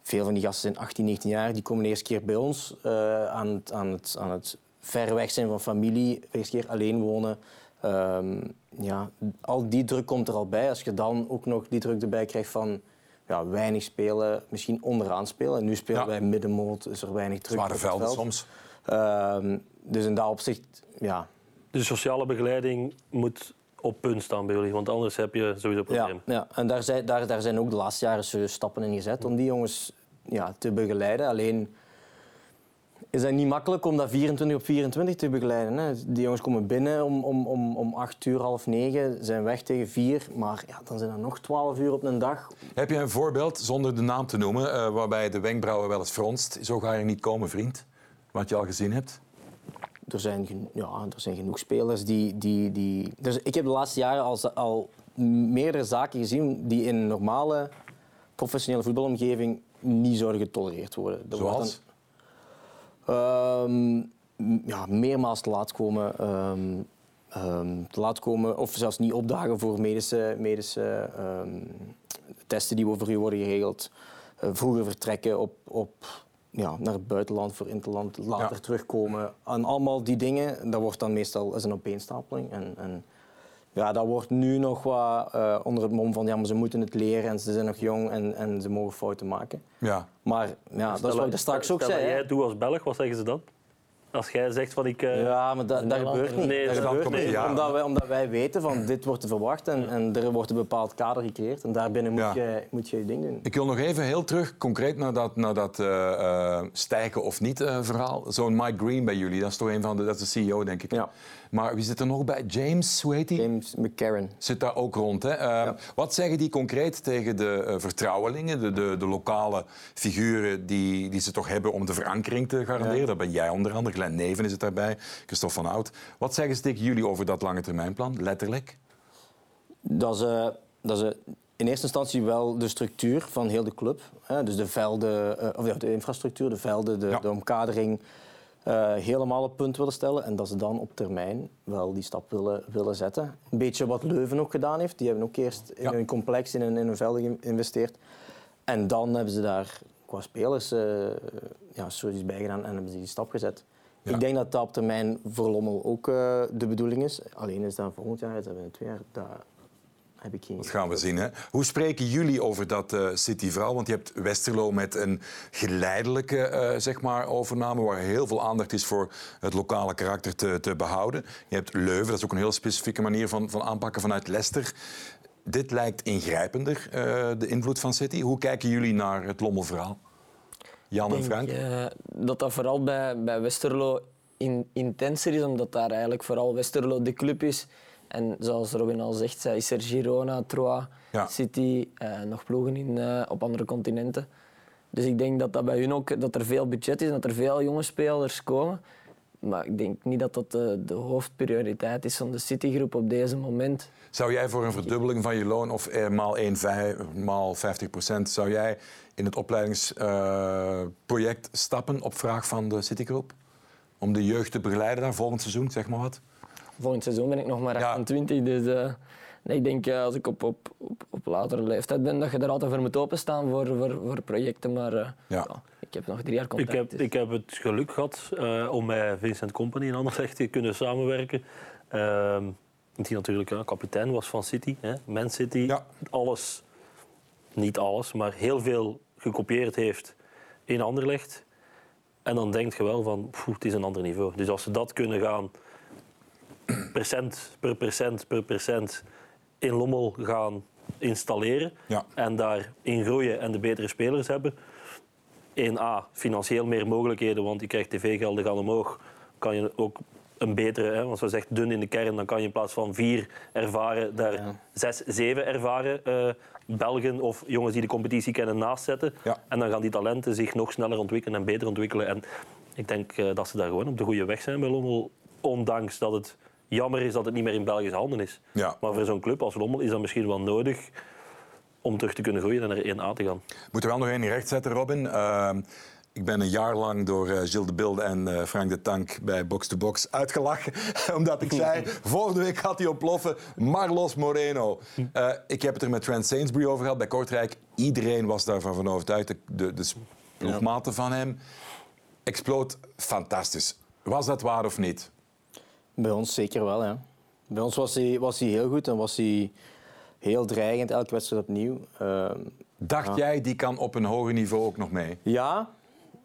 Veel van die gasten zijn 18, 19 jaar, die komen de eerste keer bij ons eh, aan, het, aan, het, aan het ver weg zijn van familie, eerst keer alleen wonen. Ehm, ja, al die druk komt er al bij. Als je dan ook nog die druk erbij krijgt van ja, weinig spelen, misschien onderaan spelen. En nu spelen Ja. wij middenmoot, is er weinig druk Zware velden veld. soms. Ehm, dus in dat opzicht, ja, De sociale begeleiding moet op punt staan bij jullie, want anders heb je sowieso ja, problemen. ja. en daar zijn, daar, daar zijn ook de laatste jaren serieus stappen in gezet om die jongens ja, te begeleiden. Alleen is dat niet makkelijk om dat 24 op 24 te begeleiden. Hè. Die jongens komen binnen om, om, om, om 8 uur, half 9, zijn weg tegen 4, maar ja, dan zijn er nog 12 uur op een dag. Heb je een voorbeeld, zonder de naam te noemen, eh, waarbij de wenkbrauwen wel eens fronst? Zo ga je niet komen, vriend. Wat je al gezien hebt? Er zijn, ja, er zijn genoeg spelers die... die, die dus ik heb de laatste jaren al, al meerdere zaken gezien die in een normale professionele voetbalomgeving niet zouden getolereerd worden. Er Zoals? Ehm, ja, meermaals te laat komen. ehm, ehm, te laat komen of zelfs niet opdagen voor medische, medische testen die voor u worden geregeld. Eh, vroeger vertrekken op, op, ja, naar het buitenland voor interland, later Ja. terugkomen. En allemaal die dingen, dat wordt dan meestal is een opeenstapeling. En, en ja, dat wordt nu nog wat eh, onder het mom van ja, maar ze moeten het leren en ze zijn nog jong en, en ze mogen fouten maken. Ja. Maar ja, dat is wat ik straks ook stel zei. jij doet als Belg, wat zeggen ze dan? Als jij zegt van ik... eh, Ja, maar dat, dat gebeurt niet. nee, dat dat gebeurt niet. ja. Omdat, wij, omdat wij weten van dit wordt er verwacht en, en er wordt een bepaald kader gecreëerd. En daarbinnen moet, Ja. je, moet je je ding doen. Ik wil nog even heel terug, concreet naar dat, naar dat eh, eh, stijgen of niet eh, verhaal. Zo'n Mike Green bij jullie, dat is toch een van de, dat is de CEO, denk ik. Ja. Maar wie zit er nog bij? James, hoe heet die? James McCarron. Zit daar ook rond. Hè? Eh, Wat zeggen die concreet tegen de eh, vertrouwelingen, de, de, de lokale figuren die, die ze toch hebben om de verankering te garanderen? Dat ben jij onder andere, Glenn Neven is het daarbij, Christophe van Oud. Wat zeggen ze tegen jullie over dat lange termijnplan, letterlijk? Dat is, dat in eerste instantie wel de structuur van heel de club. Hè? Dus de velden, eh, of ja, de infrastructuur, de velden, de, Ja. de omkadering. Eh, helemaal op punt willen stellen en dat ze dan op termijn wel die stap willen, willen zetten. Een beetje wat Leuven ook gedaan heeft. Die hebben ook eerst in Ja. een complex, in een, in een velden geïnvesteerd. En dan hebben ze daar qua spelers eh ja, zoiets bij gedaan en hebben ze die stap gezet. Ja. Ik denk dat dat op termijn voor Lommel ook eh, de bedoeling is. Alleen is dat volgend jaar, dat binnen twee jaar, dat heb ik geen Dat gaan we zien. Hè? Hoe spreken jullie over dat eh City-verhaal? Want je hebt Westerlo met een geleidelijke eh, zeg maar, overname... waar heel veel aandacht is voor het lokale karakter te, te behouden. Je hebt Leuven, dat is ook een heel specifieke manier van, van aanpakken vanuit Leicester. Dit lijkt ingrijpender, eh, de invloed van City. Hoe kijken jullie naar het Lommelverhaal? Jan en Ik Frank? denk eh, dat dat vooral bij, bij Westerlo in, intenser is, omdat daar eigenlijk vooral Westerlo de club is. En zoals Robin al zegt, zij is er Girona, Troyes, Ja. City, eh, nog ploegen in, eh, op andere continenten. Dus ik denk dat dat bij hun ook dat er veel budget is en dat er veel jonge spelers komen. Maar ik denk niet dat dat de, de hoofdprioriteit is van de Citygroep op deze moment. Zou jij voor een verdubbeling van je loon of eh, maal 1, vijf- maal 50 procent... zou jij in het opleidingsproject stappen op vraag van de Citygroep? Om de jeugd te begeleiden daar volgend seizoen, zeg maar wat? Volgend seizoen ben ik nog maar Ja. 28, dus eh, nee, ik denk eh, als ik op, op, op, op latere leeftijd ben, dat je er altijd voor moet openstaan voor, voor, voor projecten. Maar eh, Ja. ja, ik heb nog drie jaar Ik contract. heb, dus- ik heb het geluk gehad eh, om met Vincent Company in Anderlecht te kunnen samenwerken. Ehm, die natuurlijk kapitein was van City, hè, Man City. Ja. Alles, niet alles, maar heel veel gekopieerd heeft in Anderlecht. En dan denk je wel van, poeh, het is een ander niveau. Dus als ze dat kunnen gaan, percent per percent per percent in Lommel gaan installeren Ja. en daarin groeien en de betere spelers hebben, 1A, financieel meer mogelijkheden, want je krijgt tv-gelden gaan omhoog. Kan je ook een betere, hè, want zoals zegt dun in de kern, dan kan je in plaats van vier ervaren, daar zes, zeven ervaren eh, Belgen of jongens die de competitie kennen naast zetten. Ja. En dan gaan die talenten zich nog sneller ontwikkelen en beter ontwikkelen. En ik denk eh, dat ze daar gewoon op de goede weg zijn bij Lommel, ondanks dat het jammer is dat het niet meer in Belgische handen is. Ja. Maar voor zo'n club als Lommel is dat misschien wel nodig om terug te kunnen groeien en naar 1A te gaan. Moeten we wel nog één recht zetten, Robin. Ehm, ik ben een jaar lang door eh, Gilles de Bilde en eh, Frank de Tank bij Box to Box uitgelachen. omdat ik zei, volgende week gaat hij ontploffen. Marlos Moreno. Eh, ik heb het er met Trent Sainsbury over gehad bij Kortrijk. Iedereen was daarvan van overtuigd. De, de, de ploegmaten van hem. Exploot, fantastisch. Was dat waar of niet? Bij ons zeker wel, ja. Bij ons was hij, was hij heel goed en was hij heel dreigend, elke wedstrijd opnieuw. Ehm, Dacht jij, die kan op een hoger niveau ook nog mee? ja,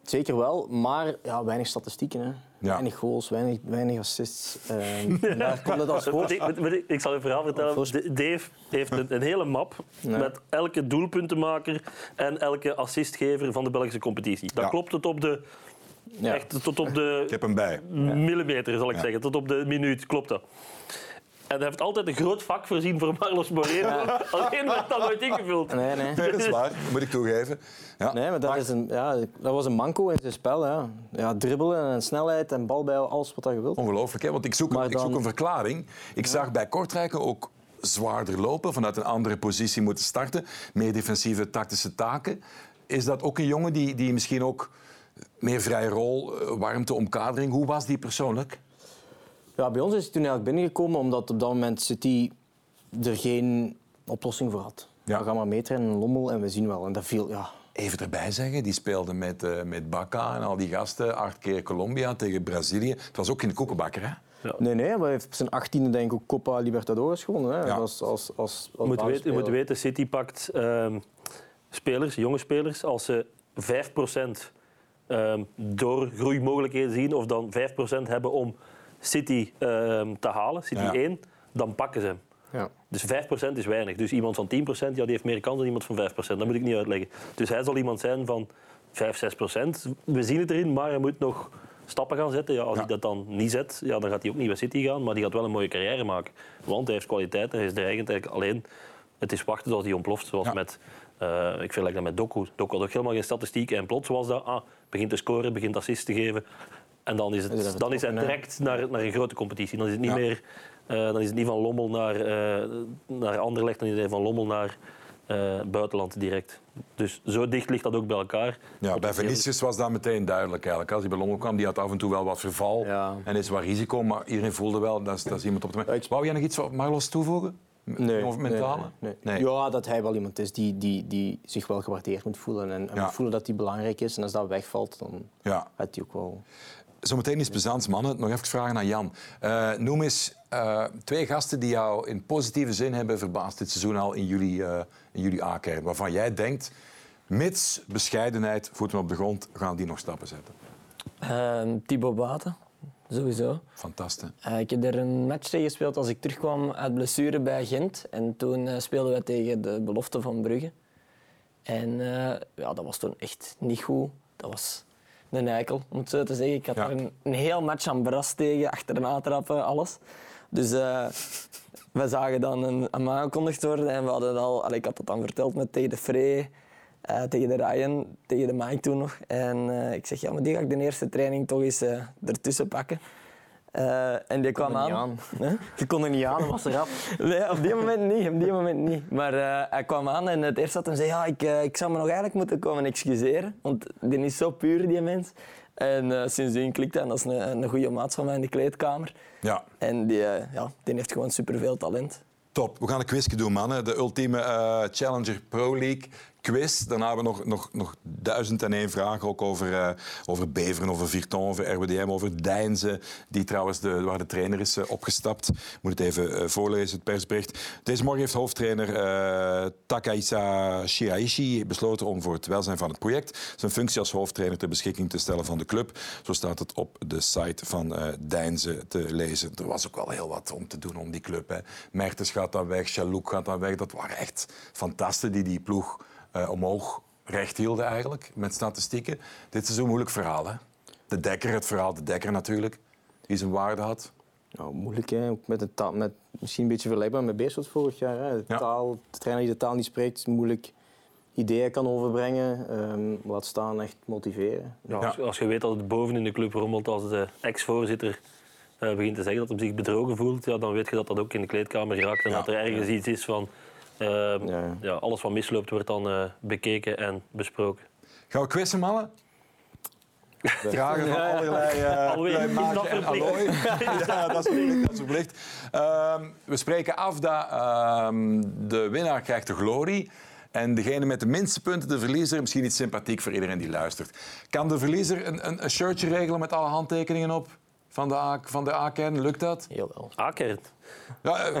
zeker wel, maar ja, weinig statistieken. Hè. Ja. Weinig goals, weinig, weinig assists. Ehm, daar komt het als Moet hoofd. ik, moet- moet ik- ik zal je een verhaal vertellen. Dave heeft een, een hele map Ja. met elke doelpuntenmaker en elke assistgever van de Belgische competitie. Dat Ja. klopt het op de, Ja. echt tot op de Ik heb hem bij. millimeter, zal ik Ja. zeggen. Tot op de minuut, klopt dat. En hij heeft altijd een groot vak voorzien voor Marlos Moreno. Alleen werd dat nooit ingevuld. Nee, nee. Nee, dat is waar, moet ik toegeven. Ja. Nee, maar dat, is een, ja, dat was een manco in zijn spel. Ja. Ja, dribbelen en snelheid en bal bij alles wat je wilt. Ongelooflijk, hè? want ik zoek, ik zoek een verklaring. Ik zag bij Kortrijken ook zwaarder lopen, vanuit een andere positie moeten starten. Meer defensieve tactische taken. Is dat ook een jongen die, die misschien ook meer vrije rol, eh, warmte, omkadering... Hoe was die persoonlijk? Ja, bij ons is hij toen eigenlijk binnengekomen omdat op dat moment City er geen oplossing voor had. Ja. We gaan maar meetrainen in Lommel en we zien wel. En dat viel, ja, Even erbij zeggen, die speelde met, eh met Baca en al die gasten. Acht keer Colombia tegen Brazilië. Het was ook in de koekenbakker, hè? Nee, nee, maar hij heeft op zijn achttiende denk ik ook Copa Libertadores gewonnen. Hè, Ja. als, als, als, als Je moet, weten, je moet weten, City pakt ehm, spelers, jonge spelers, als ze 5% ehm, door groeimogelijkheden zien of dan 5% hebben om City ehm, te halen, City Ja. 1, dan pakken ze hem. Ja. Dus 5% is weinig. Dus iemand van 10% ja, die heeft meer kans dan iemand van 5%. Dat moet ik niet uitleggen. Dus hij zal iemand zijn van 5, 6%. We zien het erin, maar hij moet nog stappen gaan zetten. Ja, als Ja. hij dat dan niet zet, ja, dan gaat hij ook niet bij City gaan. Maar die gaat wel een mooie carrière maken. Want hij heeft kwaliteit hij is dreigend. Eigenlijk alleen, het is wachten tot hij ontploft. Zoals Ja. met, eh, ik vergelijk dat met Doku. Doku had ook helemaal geen statistieken. En plots was dat, ah, begint te scoren, begint assists te geven. En dan is, het, dan is hij vertrokken, hè? direct naar, naar een grote competitie. Dan is het niet Ja. meer... eh, dan is het niet van Lommel naar, eh naar Anderlecht, dan is het van Lommel naar eh, buitenland direct. Dus zo dicht ligt dat ook bij elkaar. Ja, bij Venetius was dat meteen duidelijk eigenlijk. Als hij bij Lommel kwam, die had af en toe wel wat verval Ja. en is wat risico, maar iedereen voelde wel dat is, dat is iemand op de Wou jij nog iets van Marlos toevoegen? Nee, mentale? nee, nee, nee. Ja, dat hij wel iemand is die, die, die zich wel gewaardeerd moet voelen. En, en Ja. moet voelen dat hij belangrijk is. En als dat wegvalt, dan Ja. gaat hij ook wel... Zometeen iets plezants, mannen. Nog even vragen aan Jan. Eh, noem eens eh, twee gasten die jou in positieve zin hebben verbaasd dit seizoen al in jullie, eh in jullie A-kern. Waarvan jij denkt, mits bescheidenheid, voeten op de grond, gaan die nog stappen zetten. Ehm Thibaut Baten, sowieso. Fantastisch. Eh, ik heb er een match tegen gespeeld als ik terugkwam uit blessure bij Gent. En toen eh, speelden we tegen de belofte van Brugge. En eh, ja, dat was toen echt niet goed. Dat was een eikel, om het zo te zeggen. Ik had Ja. er een, een heel match aan Bras tegen, achterna trappen, alles. Dus we zagen dan een, een aangekondigd worden en we hadden al, ik had dat dan verteld met tegen de Frey, eh, tegen de Ryan, tegen de Mike toen nog. En eh, ik zeg, ja, maar die ga ik de eerste training toch eens eh, ertussen pakken. Eh, en die kwam kon er niet aan. aan. Hè? Je kon er niet aan, was eraf. Nee, op die moment niet. Op die moment niet. Maar eh, hij kwam aan en het eerste dat hij zei, ja, ik, ik zou me nog eigenlijk moeten komen excuseren. Want die is zo puur, die mens. En eh, sindsdien klikt hij en dat is een, een goede maat van mij in de kleedkamer. Ja, En die, ja, die heeft gewoon superveel talent. top. We gaan een quizje doen, mannen. De ultieme eh, Challenger Pro League quiz. Daarna hebben we nog, nog, nog duizend en één vragen. Ook over, eh, over Beveren, over Virton, over RWDM, over Deinze. Die trouwens de, waar de trainer is eh, opgestapt. Ik moet het even eh, voorlezen, het persbericht. Deze morgen heeft hoofdtrainer Takaisa Shiraishi besloten om voor het welzijn van het project zijn functie als hoofdtrainer ter beschikking te stellen van de club. Zo staat het op de site van Deinze te lezen. Er was ook wel heel wat om te doen om die club. Hè. Mertens gaat dan weg, Chalouk gaat dan weg. Dat waren echt fantasten die die ploeg eh, omhoog recht hielden eigenlijk, met statistieken. Dit is een moeilijk verhaal. Hè. De Dekker, het verhaal De Dekker natuurlijk, die zijn waarde had. Nou, moeilijk, hè. Ook met de taal, met, misschien een beetje vergelijkbaar met Beerschot vorig jaar. Hè. De, Ja. taal, de trainer die de taal niet spreekt, moeilijk ideeën kan overbrengen. ehm, laat staan echt motiveren. Ja, als, als je weet dat het boven in de club rommelt als de ex-voorzitter eh, begint te zeggen dat hij zich bedrogen voelt, ja, dan weet je dat dat ook in de kleedkamer raakt en Ja, dat er ergens iets is van... ehm, Ja, ja. ja, alles wat misloopt wordt dan eh, bekeken en besproken. Gaan we quizzen, mannen? Vragen van allerlei, eh, dat en allooi. ja, dat is verplicht. Dat is verplicht. Ehm, we spreken af dat ehm, de winnaar krijgt de glorie. En degene met de minste punten, de verliezer, misschien iets sympathiek voor iedereen die luistert. Kan de verliezer een, een, een shirtje regelen met alle handtekeningen op? Van de, A- van de A-kern? Lukt dat? Jawel. Akert. Ja, eh,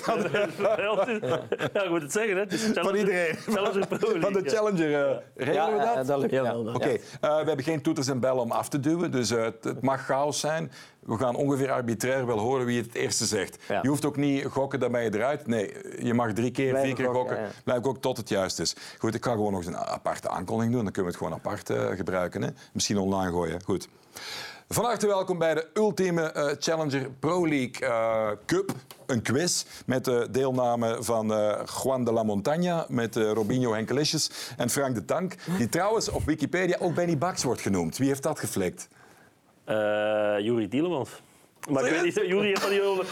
Ja, ja, je moet het zeggen, hè. Het is van iedereen. Van de ja. Challenger. eh, regelen we Ja, dat? eh, dat lukt. Ja. Oké, eh, we hebben geen toeters en bellen om af te duwen, dus eh, het, het mag chaos zijn. We gaan ongeveer arbitrair wel horen wie het het eerste zegt. Ja. Je hoeft ook niet gokken, dan ben je eruit. Nee, je mag drie keer, Blijven vier keer gokken, gokken. ja. Blijf ook tot het juist is. Goed, ik ga gewoon nog eens een aparte aankondiging doen. Dan kunnen we het gewoon apart eh, gebruiken. Hè? Misschien online gooien. Goed. Van harte welkom bij de ultieme eh, Challenger Pro League eh, Cup. Een quiz met de deelname van eh, Juan de la Montaña, met eh, Robinho Henkelisjes en Frank de Tank. Die trouwens op Wikipedia ook Benny Bax wordt genoemd. Wie heeft dat geflikt? Eh Juri Tielemans. Maar ik weet niet, Juri heeft dat niet over.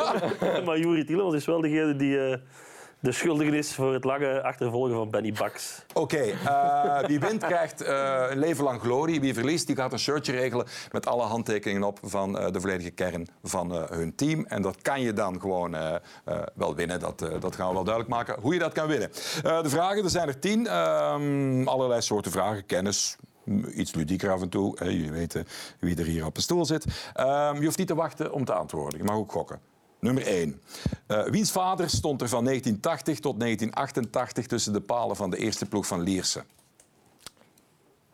maar Juri Tielemans is wel degene die eh, de schuldige is voor het lange achtervolgen van Benny Bax. Oké, eh, wie wint krijgt eh, een leven lang glorie. Wie verliest, die gaat een shirtje regelen met alle handtekeningen op van eh, de volledige kern van hun team. En dat kan je dan gewoon wel winnen. Dat, dat gaan we wel duidelijk maken, hoe je dat kan winnen. De vragen, er zijn er tien. Ehm, allerlei soorten vragen, kennis. Iets ludieker af en toe. jullie weten wie er hier op de stoel zit. Ehm, je hoeft niet te wachten om te antwoorden. Je mag ook gokken. Nummer 1. wiens vader stond er van 1980 tot 1988 tussen de palen van de eerste ploeg van Lierse?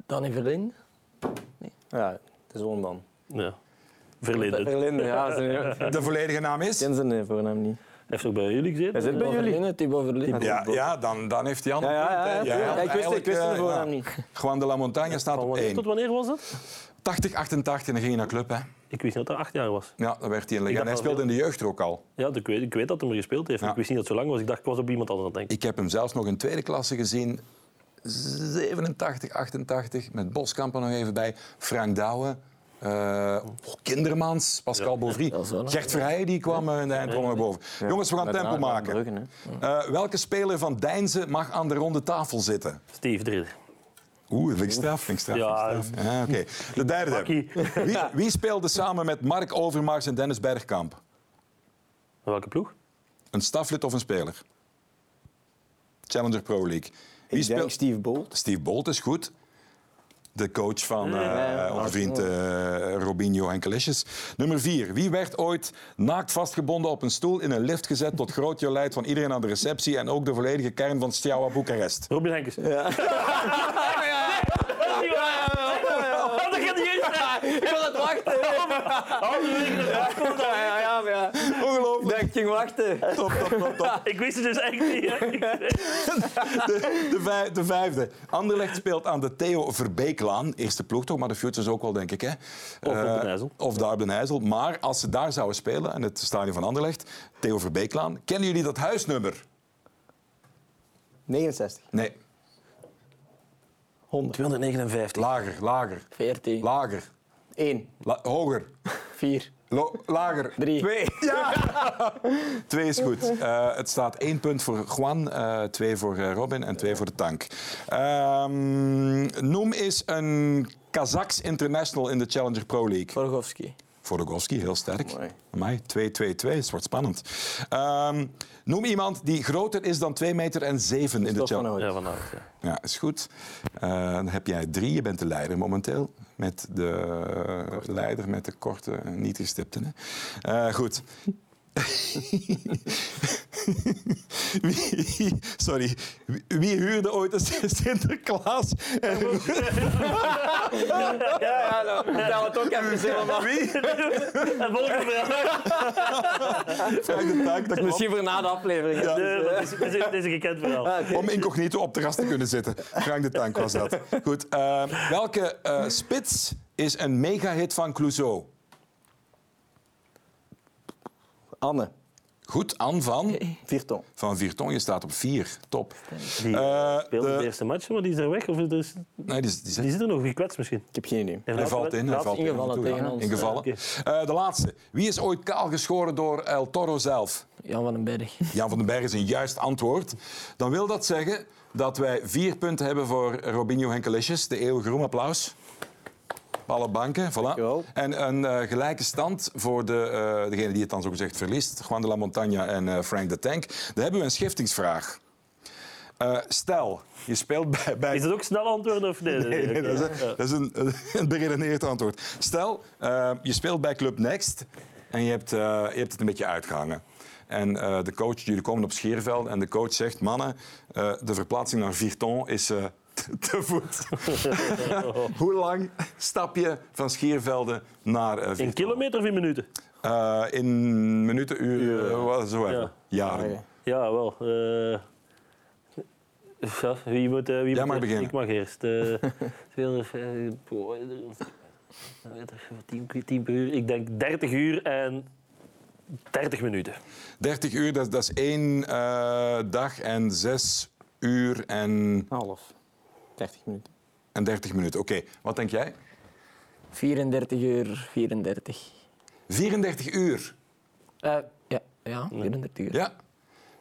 Danny Verlinde. Ja, de zoon dan. Ja. Verleden. Hij Verlinde, ja. De volledige naam is? ken zijn voornaam niet. heeft ook bij jullie gezeten. Hij zit bij jullie. Verlinde, Thibaut Verlinde. Ja, ja dan, dan heeft hij Ja, andere ja, ja. ja, ik wist, ik wist eh, voornaam ja. niet. Juan de la Montaña staat op wanneer 1. tot wanneer was dat? 80, 88 en dan ging hij naar club. Hè. Ik wist niet dat hij acht jaar was. Ja, dan werd hij een legende. Hij speelde in de jeugd er ook al. Ja, ik weet, ik weet dat hij er gespeeld heeft. Ja. Ik wist niet dat het zo lang was. Ik dacht, ik was op iemand anders aan het denken. Ik heb hem zelfs nog in tweede klasse gezien. 87, 88, met Boskamp er nog even bij. Frank Douwe. eh, oh, Kindermans, Pascal Ja. Bovry. Gert Verheijen die kwam eh, in de eindronde naar boven. Jongens, we gaan Met tempo maken. Bruggen. Eh, welke speler van Deinzen mag aan de ronde tafel zitten? Steve Dridder. Oeh, vind ik straf. Vind ik straf, Ja. straf. Ja, oké. De derde. Wie, wie speelde samen met Mark Overmars en Dennis Bergkamp? Welke ploeg? Een staflid of een speler? Challenger Pro League. Wie Ik denk speelt? Steve Bolt. Steve Bolt is goed. De coach van eh, onze vriend eh, Robinho Henkelisjes. Nummer vier. Wie werd ooit naakt vastgebonden op een stoel in een lift gezet tot groot jolijt van iedereen aan de receptie en ook de volledige kern van Steaua Boekarest? Robin Henkes. Ja. Oh, dat gaat niet eens zijn. Ik wil het wachten. Ja, ja, ja, maar ja. Ongelooflijk. Ik ging wachten. Top, top, top, top. Ik wist het dus echt niet. hè. De, de, vij- de vijfde. Anderlecht speelt aan de Theo Verbeeklaan. Eerste ploeg toch, maar de Futures ook wel, denk ik. Hè? Of op Eh, Den IJssel. Of daar op Den IJssel. Maar als ze daar zouden spelen, in het stadion van Anderlecht, Theo Verbeeklaan, kennen jullie dat huisnummer? 69. Nee, 100. 259. lager, lager, 14. lager, 1. la- hoger, 4. lo- lager. 3. 2. Twee is goed. Eh, het staat één punt voor Juan, eh, twee voor eh, Robin en twee voor de tank. Ehm, noem eens een Kazaks international in de Challenger Pro League. Borgovski. Vodogowski, heel sterk. Mooi. Amai, 2-2-2, het wordt spannend. Ehm, noem iemand die groter is dan 2 meter en 7 in de. Hout. Ja, van Hout, ja. Ja, is goed. Eh, dan heb jij drie, je bent de leider momenteel. Met de leider met de korte, niet gestipte. Hè? Eh, goed. Wie, sorry. Wie, huurde ooit een Sinterklaas? En Ja, ja, nou, vertel het ook even helemaal. wie? En volgende vraag. Frank de Taak, dat. Misschien voor na de aflevering. Ja. Dit is, dit een gekend verhaal. Om incognito op de ras te kunnen zitten. Frank de Tank was dat. Goed. eh, welke eh, spits is een megahit van Clouseau? Anne. Goed, Anne van, Vierton. van Virton. Je staat op vier. Top. Die Eh, speelde de- de eerste match, maar die is er weg. Of er is, Nee, die, is- die, zit- die zit er nog, gekwetst misschien. Ik heb geen idee. hij valt in. Hij valt in ingevallen toe, tegen ons. Ingevallen. Eh, de laatste. Wie is ooit kaal geschoren door El Toro zelf? Jan van den Berg. Jan van den Berg is een juist antwoord. Dan wil dat zeggen dat wij vier punten hebben voor Robinho Henkelisjes. De eeuwige roem. Applaus. Alle banken, voilà. En een eh, gelijke stand voor de, eh, degene die het dan zogezegd verliest. Juan de la Montaña en eh, Frank de Tank. Dan hebben we een schiftingsvraag. Eh, stel, je speelt bij... bij Is het ook snel antwoorden of nee? Nee, nee, dat is, dat is een, een beredeneerd antwoord. Stel, je speelt bij Club Next en je hebt, eh, je hebt het een beetje uitgehangen. En eh, de coach, jullie komen op Scheerveld en de coach zegt... Mannen, eh, de verplaatsing naar Virton is eh, te, voet. Hoe lang stap je van Schiervelden naar eh In kilometer of in minuten? Eh, in minuten, uren, eh, wat- zo even. Ja. Jaren. Ja. Ja, wel. eh, ja, wie moet, wie Jij moet mag beginnen. Ik mag eerst. 200, boah, weet ik, 10, 10 per uur. Ik denk 30 uur en 30 minuten. 30 uur, dat, dat is één eh, dag en zes uur en, Half. 30 minuten. en 30 minuten. Oké, wat denk jij? 34 uur 34. 34 uur. Eh, ja, ja, 34 uur. Ja.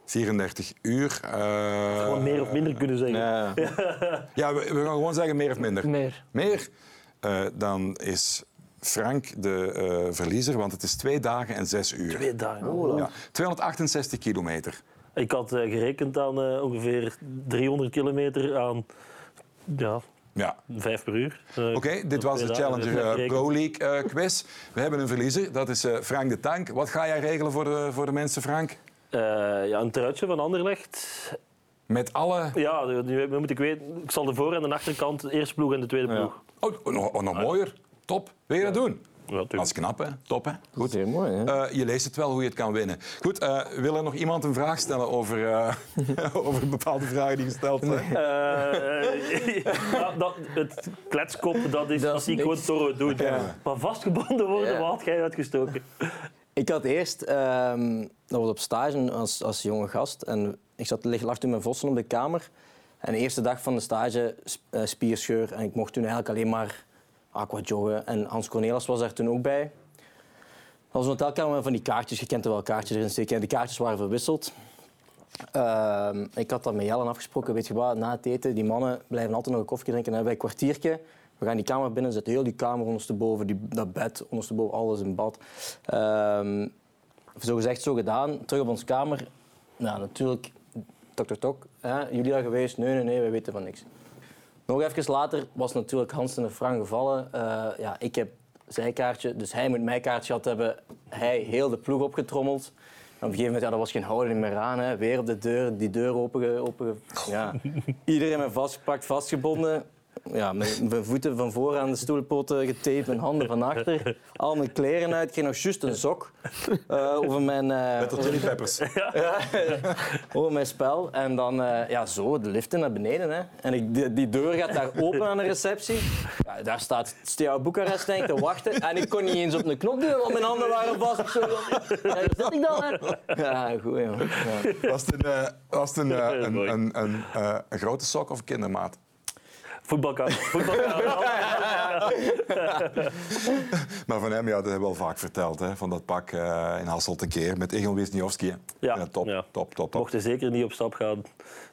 34 uur. eh, Gewoon meer of minder kunnen zeggen. Ja. ja, we, we gaan gewoon zeggen meer of minder. Meer. Meer? Eh, dan is Frank de eh, verliezer, want het is twee dagen en zes uur. Twee dagen. Ja, 268 kilometer. Ik had eh, gerekend aan eh, ongeveer 300 kilometer aan ja, Ja. 5 per uur. Eh, Oké, dit was de Challenger eh. Pro League eh, quiz. We hebben een verliezer, dat is Frank de Tank. Wat ga jij regelen voor de, voor de mensen, Frank? Ja, een truitje van Anderlecht. Met alle... Ja, nu moet ik weten. Ik zal de voor- en de achterkant, de eerste ploeg en de tweede ploeg. Oh, nog, oh, nog mooier. Top. Wil je dat doen? Dat is knap, hè? Top, hè? Goed. Zeer mooi, hè? Eh, je leest het wel hoe je het kan winnen. Goed, eh, wil er nog iemand een vraag stellen over, eh, over bepaalde vragen die gesteld zijn? Eh, dat, het kletskoppen, dat, is, Dat dat is zie ik gewoon. Toro doen. Ja. Maar vastgebonden worden, Ja. wat had jij uitgestoken? Ik had eerst, ehm, dat was op stage als, als jonge gast. En ik zat, lag toen met Vossen op de kamer. En de eerste dag van de stage, sp- eh, spierscheur. En ik mocht toen eigenlijk alleen maar aqua joggen. En Hans Cornelis was daar toen ook bij. Dat was een hotelkamer van die kaartjes. Je kent er wel kaartjes erin steken. En die kaartjes waren verwisseld. Ehm, ik had dat met Jellen afgesproken. Weet je wat, na het eten, die mannen blijven altijd nog een koffie drinken. En een kwartiertje. We gaan die kamer binnen, zetten heel die kamer ondersteboven, die, dat bed ondersteboven, alles in bad. Ehm, zo gezegd, zo gedaan. Terug op onze kamer. Nou, natuurlijk, tok, tok. Hè? Jullie daar geweest? Nee, nee, nee, wij weten van niks. Nog even later was natuurlijk Hans en Frank gevallen. Eh, ja, ik heb zijn kaartje, dus hij moet mijn kaartje gehad hebben. Hij heel de ploeg opgetrommeld. En op een gegeven moment, ja, er was geen houding meer aan. Hè. Weer op de deur, die deur open, open ja. Iedereen me vastgepakt, vastgebonden. Ja, mijn, mijn voeten van voor aan de stoelpoten getaped, mijn handen van achter. Al mijn kleren uit. Ik kreeg nog juist een sok eh, over mijn... eh, Met de chili peppers. over mijn spel. En dan eh, ja, zo de lift in naar beneden. Hè. En ik, die, die deur gaat daar open aan de receptie. Ja, daar staat Steaua Boekarest denk ik, te wachten. En ik kon niet eens op de knop duwen, want mijn handen waren vast. Zo, ja, daar zit ik dan. Hè. Ja, goed joh. Ja. Was het een, eh, was het een, eh, een, een, een, eh, een grote sok of een kindermaat? Voetbalkamer. Maar van hem, ja, dat hebben we al vaak verteld. Hè, van dat pak eh, in Hasselt een keer met Egil Wisniewski. Ja, top, ja. top, top, top. Mochten zeker niet op stap gaan.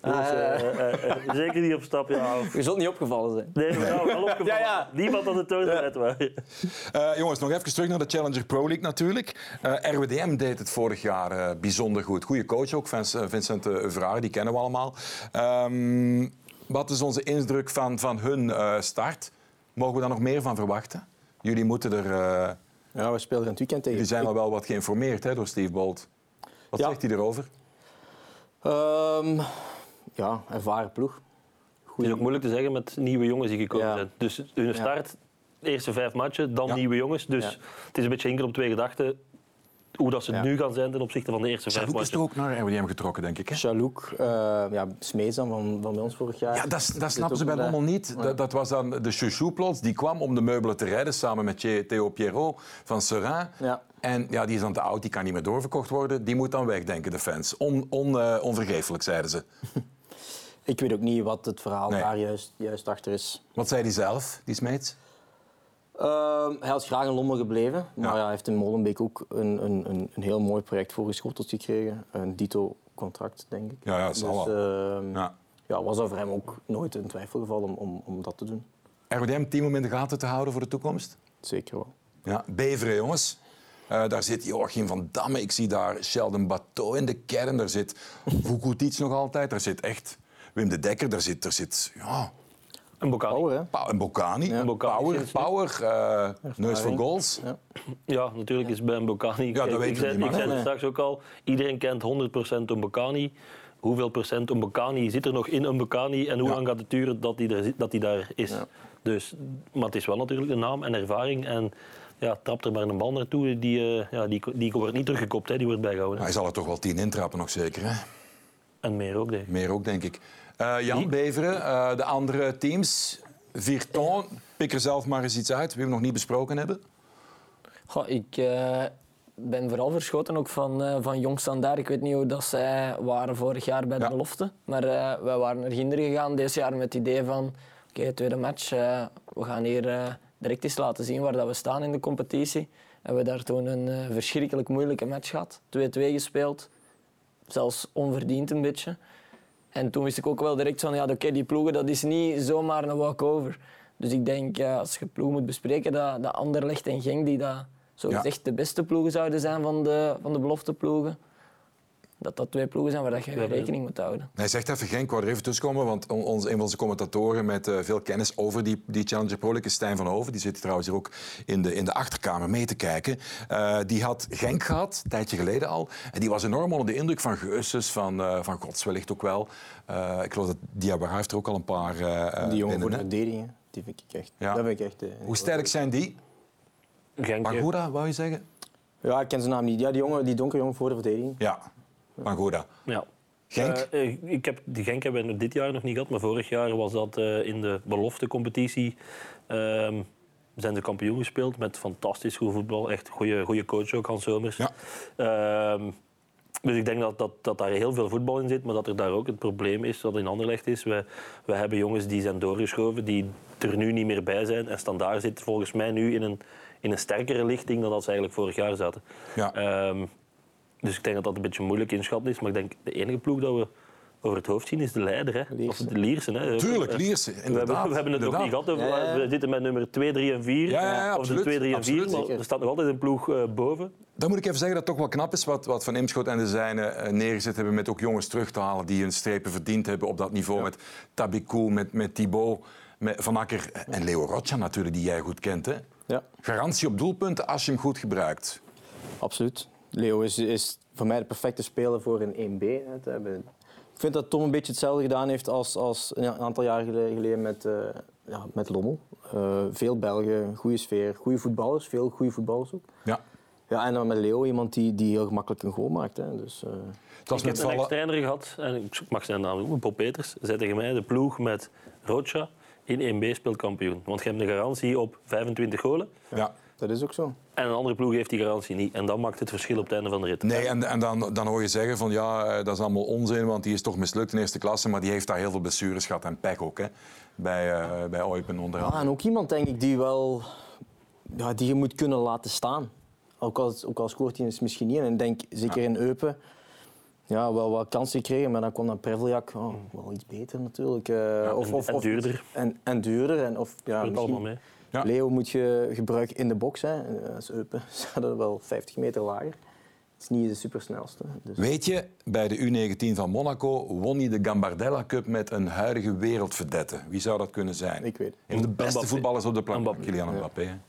Dus, zeker niet op stap, ja. Je zult niet opgevallen zijn. Nee, nou, wel opgevallen. Ja, ja. Niemand aan de toon net waren. Eh, jongens, nog even terug naar de Challenger Pro League natuurlijk. Eh, RWDM deed het vorig jaar eh, bijzonder goed. Goeie coach ook, Vince- Vincent uh, Vraar, die kennen we allemaal. Ehm, wat is onze indruk van, van hun eh, start? Mogen we daar nog meer van verwachten? Jullie moeten er... eh, Ja, we spelen het weekend tegen. jullie zijn al wel wat geïnformeerd hè, door Steve Bolt. Wat Ja. zegt hij erover? Ehm, ja, ervaren ploeg. Het is ook moeilijk te zeggen met nieuwe jongens die gekomen Ja. zijn. Dus hun start, eerste vijf matchen, dan Ja. nieuwe jongens. Dus Ja. het is een beetje enkel op twee gedachten hoe dat ze Ja. nu gaan zijn ten opzichte van de eerste vijf Chalouk is matchen. toch ook naar RWDM getrokken, denk ik. Hè? Chalouk, eh ja, Smees dan van, van bij ons vorig jaar. Ja, dat, dat snappen ze bij allemaal niet. Dat, dat was dan de chouchou plots. Die kwam om de meubelen te rijden samen met Theo Pierrot van Seraing. Ja. En ja, die is dan te oud, die kan niet meer doorverkocht worden. Die moet dan weg, denken de fans. On, on, eh, onvergeeflijk, zeiden ze. Ik weet ook niet wat het verhaal Nee. daar juist, juist achter is. Wat zei hij zelf, die Smeets? Ehm, hij had graag in Lommel gebleven, maar Ja. ja, hij heeft in Molenbeek ook een, een, een, een heel mooi project voorgeschoteld gekregen. Een dito-contract, denk ik. Ja, ja, dat zal wel. ehm, Ja. ja, was er voor hem ook nooit in twijfel gevallen om, om, om dat te doen. RWDM, team om in de gaten te houden voor de toekomst? Zeker wel. Ja, Beveren, jongens. Eh, daar zit Joachim van Damme. Ik zie daar Sheldon Bateau in de kern. Daar zit Vukutic nog altijd. Daar zit echt Wim de Dekker, daar zit, daar zit ja, Een Bocani. Power, hè? Pa- een Bocani, Een Bocani power, power eh, neus voor goals. Ja. Ja, natuurlijk is bij een Bocani. dat Kijk, weten ik zei, ik zei het straks ook al. Iedereen kent 100% een Bocani. Hoeveel procent een Bocani zit er nog in een Bocani en hoe Ja. lang gaat het duren dat hij, er, zit- dat hij daar is? Ja. Dus, maar het is wel natuurlijk een naam en ervaring. En ja, trapt er maar een bal naartoe, die, eh, ja, die, die wordt niet teruggekopt, hè, die wordt bijgehouden. Hij zal er toch wel tien intrappen nog zeker, hè? En meer ook, denk ik. Meer ook, denk ik. Eh, Jan Beveren, eh, de andere teams. Virton, pik er zelf maar eens iets uit, wie we nog niet besproken hebben. Goh, ik eh, ben vooral verschoten ook van, van Jong Standaard. Ik weet niet hoe dat zij waren vorig jaar bij de Ja. belofte. Maar wij waren naar Ginder gegaan dit jaar met het idee van... Oké, tweede match. we gaan hier direct eens laten zien waar dat we staan in de competitie. En we hebben daar toen een verschrikkelijk moeilijke match gehad. 2-2 gespeeld. Zelfs onverdiend een beetje. En toen wist ik ook wel direct van, ja, oké, die ploegen, dat is niet zomaar een walkover. Dus ik denk, ja, als je ploegen moet bespreken, dat, dat Anderlecht en Genk, die dat zo Ja. gezegd de beste ploegen zouden zijn van de, van de belofteploegen, dat dat twee ploegen zijn waar dat je Ja, rekening moet houden. Hij zegt even Genk, ik wou er even tussenkomen, want on- ons, een van onze commentatoren met eh, veel kennis over die, die Challenger Pro League is Stijn van Hoven. Die zit trouwens hier ook in de, in de achterkamer mee te kijken. Eh, die had Genk gehad, een tijdje geleden al. En die was enorm onder de indruk van Geuses, van, eh, van Gods wellicht ook wel. Eh, ik geloof dat Diawara heeft er ook al een paar eh Die jongen binnen, voor de verdediging, die vind ik echt... Ja. Dat vind ik echt Hoe sterk zijn die? Genk, Bangura, wou je zeggen? Ja, ik ken zijn naam niet. Ja, die, jongen, die donkere jongen voor de verdediging. Ja, Bangura. Ja. Genk? Eh, ik heb, die Genk hebben we dit jaar nog niet gehad, maar vorig jaar was dat eh, in de beloftecompetitie. Ehm zijn ze kampioen gespeeld met fantastisch goed voetbal. Echt goede, goede coach ook, Hans Somers. Ja. Ehm, dus ik denk dat, dat, dat daar heel veel voetbal in zit, maar dat er daar ook het probleem is dat in Anderlecht is. We, we hebben jongens die zijn doorgeschoven, die er nu niet meer bij zijn. En Standaard zit volgens mij nu in een, in een sterkere lichting dan dat ze eigenlijk vorig jaar zaten. Ja. Dus ik denk dat dat een beetje moeilijk inschatten is. Maar ik denk de enige ploeg dat we over het hoofd zien is de leider. Hè? Of de Lierse. Hè? Tuurlijk, Lierse, We hebben, inderdaad. we hebben het nog niet gehad. Over, Ja. We zitten met nummer 2, 3 en 4. Ja, ja, ja, of absoluut, de 2, 3 en 4. absoluut. Maar er staat nog altijd een ploeg eh, boven. Dan moet ik even zeggen dat het toch wel knap is wat, wat Van Imschot en de zijnen eh, neergezet hebben met ook jongens terug te halen die hun strepen verdiend hebben op dat niveau. Met Tabikou, met, met Thibaut, met Van Akker en Leo Rocha natuurlijk, die jij goed kent. Hè? Ja, Garantie op doelpunten als je hem goed gebruikt. absoluut. Leo is, is voor mij de perfecte speler voor een 1B hè, te hebben. Ik vind dat Tom een beetje hetzelfde gedaan heeft als, als een aantal jaar gele- geleden met, eh, ja, met Lommel. Eh, veel Belgen, goede sfeer, goede voetballers, veel goede voetballers ook. Ja. Ja, en dan met Leo iemand die, die heel gemakkelijk een goal maakt. Hè. Dus, eh, Het was Ik heb met een vallen... ex-trainer gehad, en ik mag zijn naam noemen, Bob Peters. Zei tegen mij, de ploeg met Rocha in 1B speelt kampioen. Want je hebt een garantie op 25 golen. Ja. dat is ook zo. En een andere ploeg heeft die garantie niet. En dat maakt het verschil op het einde van de rit. Nee, en, en dan, dan hoor je zeggen van ja, eh, dat is allemaal onzin, want die is toch mislukt in eerste klasse, maar die heeft daar heel veel blessures gehad en pech ook, hè, bij, eh bij Eupen onder andere. Ah, en ook iemand, denk ik, die, wel, ja, die je moet kunnen laten staan. Ook al, ook al scoort hij misschien niet. En ik denk, zeker in Eupen, ja, wel wat kansen gekregen. Maar dan kwam dan Preveljak, oh, wel iets beter natuurlijk. eh, en- en duurder. En, en duurder. En, of, ja, Speelt misschien- allemaal mee. Ja. Leo moet je gebruiken in de box. Hè. Eh, staat er wel 50 meter lager. Het is niet de supersnelste. Dus. Weet je, bij de U19 van Monaco won hij de Gambardella Cup met een huidige wereldverdette. Wie zou dat kunnen zijn? Ik weet het. Een van de beste Mbappé. voetballers op de. Mbappé. Kylian Mbappé.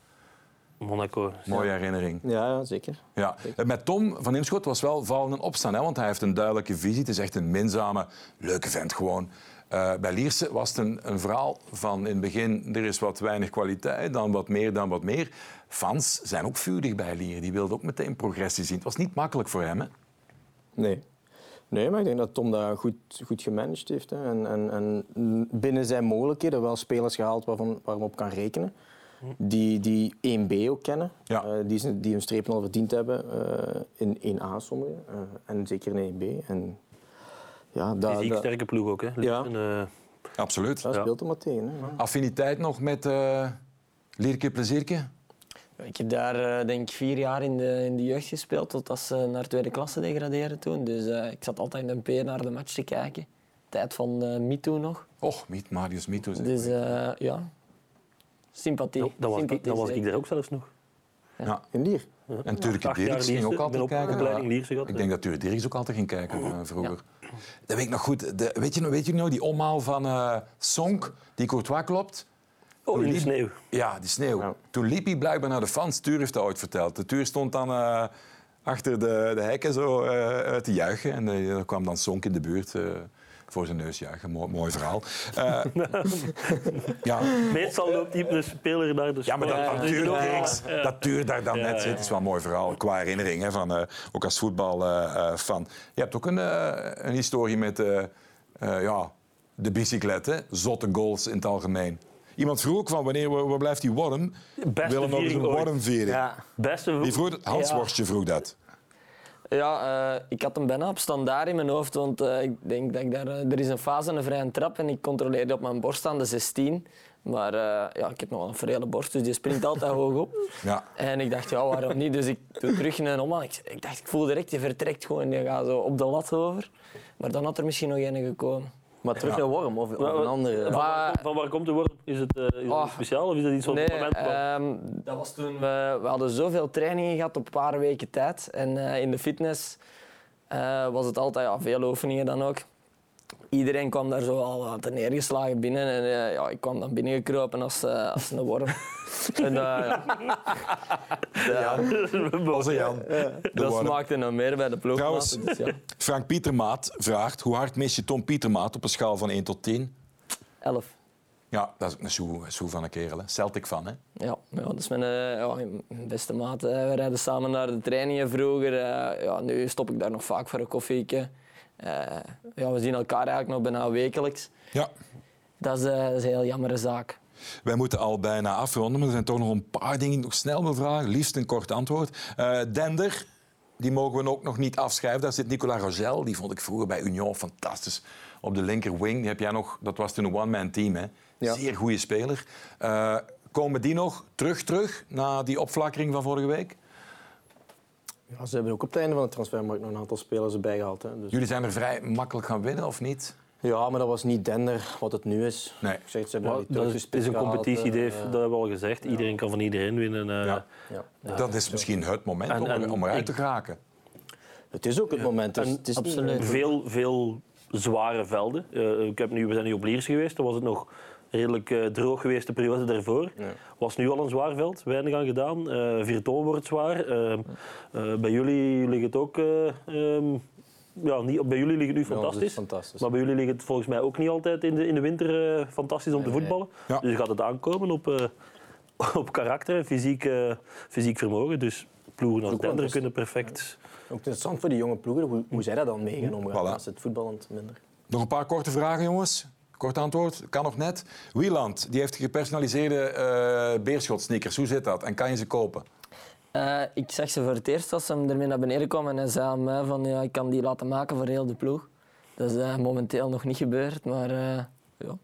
Monaco. Mooie herinnering. Ja, ja, zeker. Ja. Met Tom van Imschot was wel vallen en opstaan, hè, want hij heeft een duidelijke visie. Het is echt een minzame, leuke vent gewoon. Eh, bij Lierse was het een, een verhaal van in het begin, er is wat weinig kwaliteit, dan wat meer, dan wat meer. Fans zijn ook vurig bij Lier, die wilden ook meteen progressie zien. Het was niet makkelijk voor hem, hè? Nee. Nee, maar ik denk dat Tom dat goed, goed gemanaged heeft. Hè. En, en, en binnen zijn mogelijkheden wel spelers gehaald waarvan, waar op kan rekenen. Die, die 1B ook kennen. Ja. Eh, die, die hun strepen al verdiend hebben. eh, in 1A sommigen. en zeker in 1B. En, ja, dat, Fysiek dat, sterke ploeg ook. Hè. Ja. En, eh, Absoluut. dat Ja. speelt er maar tegen. Hè. Affiniteit nog met eh Lierke Plezierke? Ik heb daar eh, denk ik vier jaar in de, in de jeugd gespeeld, totdat ze naar tweede klasse degraderen toen. Dus eh, ik zat altijd in de P naar de match te kijken. Tijd van eh MeToo nog. Och, Miet, Marius Mito. Dus eh, ja, sympathie. dan, dan was, ik, Sympathie dan was ik daar ook zelfs nog. Ja. In Lier. En Turke Acht jaar Dirks ging ook altijd op kijken. Ik ja. denk dat Turke Dirks ook altijd ging kijken vroeger. Dat weet ik nog goed. De, weet, je, nog- weet je nog die omhaal van eh Sonk, die Courtois klopt? Oh, in de sneeuw. Ja, die sneeuw. Ja. Toen liep hij blijkbaar naar de fans. Tuur heeft dat ooit verteld. De Tuur stond dan eh, achter de, de hekken zo eh, uit te juichen. En er kwam dan Sonk in de buurt eh, voor zijn neus juichen. Mooi, mooi verhaal. Eh, ja. Meestal loopt die de speler naar de Ja, maar dat, dat, Dirks, Ja. dat Tuur daar dan Ja, net ja, zit, is wel een mooi verhaal. Qua herinnering, hè, van, eh, ook als voetbalfan. Je hebt ook een, eh, een historie met eh, eh, ja, de bicyclet, hè? zotte goals in het algemeen. Iemand vroeg ook van wanneer waar blijft die worm? We Beste willen nog eens een wormviering. Ja. Beste Die vroeg, Hans Ja. Worstje vroeg dat. Ja, eh, ik had hem bijna op standaard in mijn hoofd, want eh, ik denk dat ik daar... eh, er is een fase, een vrije trap en ik controleerde op mijn borst aan de 16. Maar ja, ik heb nog wel een vrede borst, dus die springt altijd hoog op. Ja. En ik dacht, ja, waarom niet? Dus ik doe terug een omhaal. Ik, ik dacht, ik voel direct, je vertrekt gewoon, je gaat zo op de lat over. Maar dan had er misschien nog een gekomen. Maar terug naar Worm of, of Maar- een andere. Van, van waar komt de worm? Is het, eh, is het Oh. speciaal of is dat iets van Nee, het moment? ehm, dat was toen we, we hadden zoveel trainingen gehad op een paar weken tijd. En eh, in de fitness eh, was het altijd ja, veel oefeningen dan ook. Iedereen kwam daar zo al wat neergeslagen binnen. En eh, ja, ik kwam dan binnengekropen als, eh, als een worm. en, eh, ja. Onze Jan. De dat worm. smaakte nog meer bij de ploeg. Trouwens, Dus, ja, Frank Pietermaat vraagt, hoe hard mis je Tom Pietermaat op een schaal van 1 tot 10? elf. Ja, dat is ook een soe, soe van een kerel. Hè. Celtic van, hè? Ja, ja, dat is mijn, eh, ja, mijn beste maat. We rijden samen naar de trainingen vroeger. eh, ja, nu stop ik daar nog vaak voor een koffietje. Eh, ja, we zien elkaar eigenlijk nog bijna wekelijks. Ja. Dat is, eh, dat is een heel jammere zaak. Wij moeten al bijna afronden, maar er zijn toch nog een paar dingen die ik nog snel wil vragen. Liefst een kort antwoord. Eh, Dender, die mogen we ook nog niet afschrijven. Daar zit Nicolas Rogel, die vond ik vroeger bij Union fantastisch. Op de linker wing, die heb jij nog, dat was toen een one-man team, hè? Ja. Zeer goede speler. Eh, komen die nog terug, terug, na die opflakkering van vorige week? Ja, ze hebben ook op het einde van de transfermarkt nog een aantal spelers erbij gehaald. Hè. Dus, Jullie zijn er vrij makkelijk gaan winnen, of niet? ja, maar dat was niet Dender wat het nu is. Nee. Ik zeg, ze hebben dat is, het is een competitie, gehaald, Dave. eh, Dat hebben we al gezegd. Iedereen kan van iedereen winnen. eh. Ja. ja. dat is misschien het moment En- om, er- en om eruit ik- te geraken. Het is ook het moment. Dus En het is absoluut. Veel, veel zware velden. Eh, ik heb nu, we zijn nu op Liers geweest. Dan was het nog redelijk eh, droog geweest de periode daarvoor. Was nu al een zwaar veld. Weinig aan gedaan. Eh Virton wordt zwaar. Eh, eh, bij jullie ligt het ook... eh, ehm, ja, niet, bij jullie ligt het nu fantastisch. fantastisch. Maar bij jullie ligt het volgens mij ook niet altijd in de, in de winter eh, fantastisch om te Nee, voetballen. Ja. Dus gaat het aankomen op, eh, op karakter en fysiek, fysiek vermogen. Dus ploegen als Dender kunnen perfect... Ook interessant voor die jonge ploegen, hoe, hoe zij dat dan mee gaan omgaan Voilà. als het voetballend minder. Nog een paar korte vragen, jongens. Kort antwoord, kan nog net. Wieland, die heeft gepersonaliseerde eh beerschot-sneakers. Hoe zit dat? En kan je ze kopen? Eh, ik zag ze voor het eerst als ze ermee naar beneden kwam en hij zei aan mij van ja, ik kan die laten maken voor heel de ploeg. Dat is eh, momenteel nog niet gebeurd, maar eh, ja,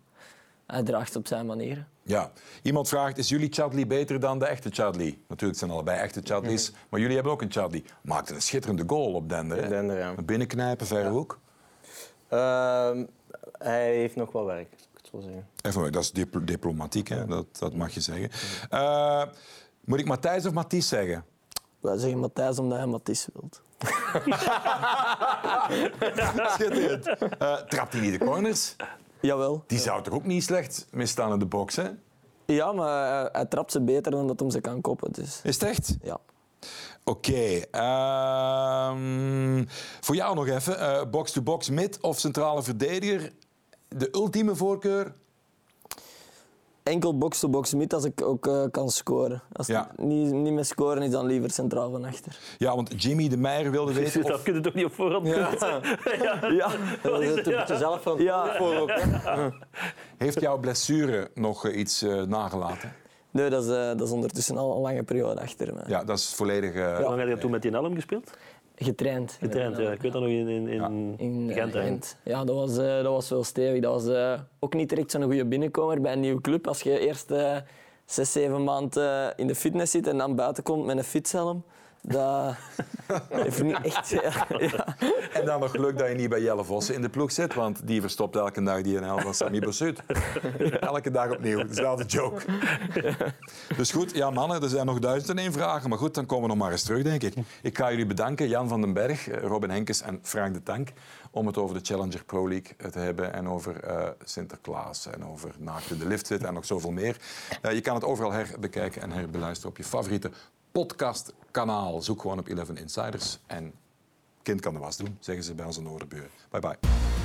hij draagt op zijn manier. Ja. Iemand vraagt, is jullie Chadli beter dan de echte Chadli? Natuurlijk zijn allebei echte Chadli's, maar jullie hebben ook een Chadli. Maakte een schitterende goal op Dender. Dender, ja. Binnenknijpen, verre hoek. Hij heeft nog wel werk, zou ik het zo zeggen. Even, dat is dipl- diplomatiek, hè? Dat, dat mag je zeggen. Eh, moet ik Matthijs of Mathies zeggen? Wij zeggen Matthijs omdat hij Matthijs wilt. Schitterend. Eh, trapt hij niet de corners? Jawel. Die zou toch ook niet slecht misstaan in de box, hè? Ja, maar hij, hij trapt ze beter dan dat hem ze kan koppen. Dus Is het echt? ja. Oké. ehm, voor jou nog even. eh, Box-to-box mid of centrale verdediger? De ultieme voorkeur? Enkel box-to-box mid als ik ook eh, kan scoren. Als Ja. het niet, niet meer scoren is, dan liever centraal van achter. Ja, want Jimmy de Meijer wilde weten dat of... kun je toch niet op voorhand Ja. ja. Dat is het zelf van Ja. voor ook. hè. Heeft jouw blessure nog eh, iets eh, nagelaten? Nee, dat is, eh, dat is ondertussen al een lange periode achter me. Ja, dat is volledig... eh, Hoe lang heb je toen met die Elm gespeeld? Getraind. Getraind, ja. Ik weet dat nog in, in, in, In eh, Gent. Ja, dat was, eh, dat was wel stevig. Dat was eh, ook niet direct zo'n goede binnenkomer bij een nieuwe club. Als je eerst zes, zeven maanden in de fitness zit en dan buiten komt met een fietshelm, Dat heeft niet echt... Ja, ja. En dan nog geluk dat je niet bij Jelle Vossen in de ploeg zit, want die verstopt elke dag die NL van Sami Bossut. Elke dag opnieuw, dezelfde joke. Dus goed, ja mannen, er zijn nog duizend en één vragen. Maar goed, dan komen we nog maar eens terug, denk ik. Ik ga jullie bedanken, Jan van den Berg, eh, Robin Henkes en Frank de Tank, om het over de Challenger Pro League eh, te hebben en over eh, Sinterklaas en over Naakt in de lift zitten en nog zoveel meer. Je kan het overal herbekijken en herbeluisteren op je favoriete podcastkanaal. Zoek gewoon op 11 Insiders en kind kan de was doen, zeggen ze bij onze Noorderburen. Bye bye.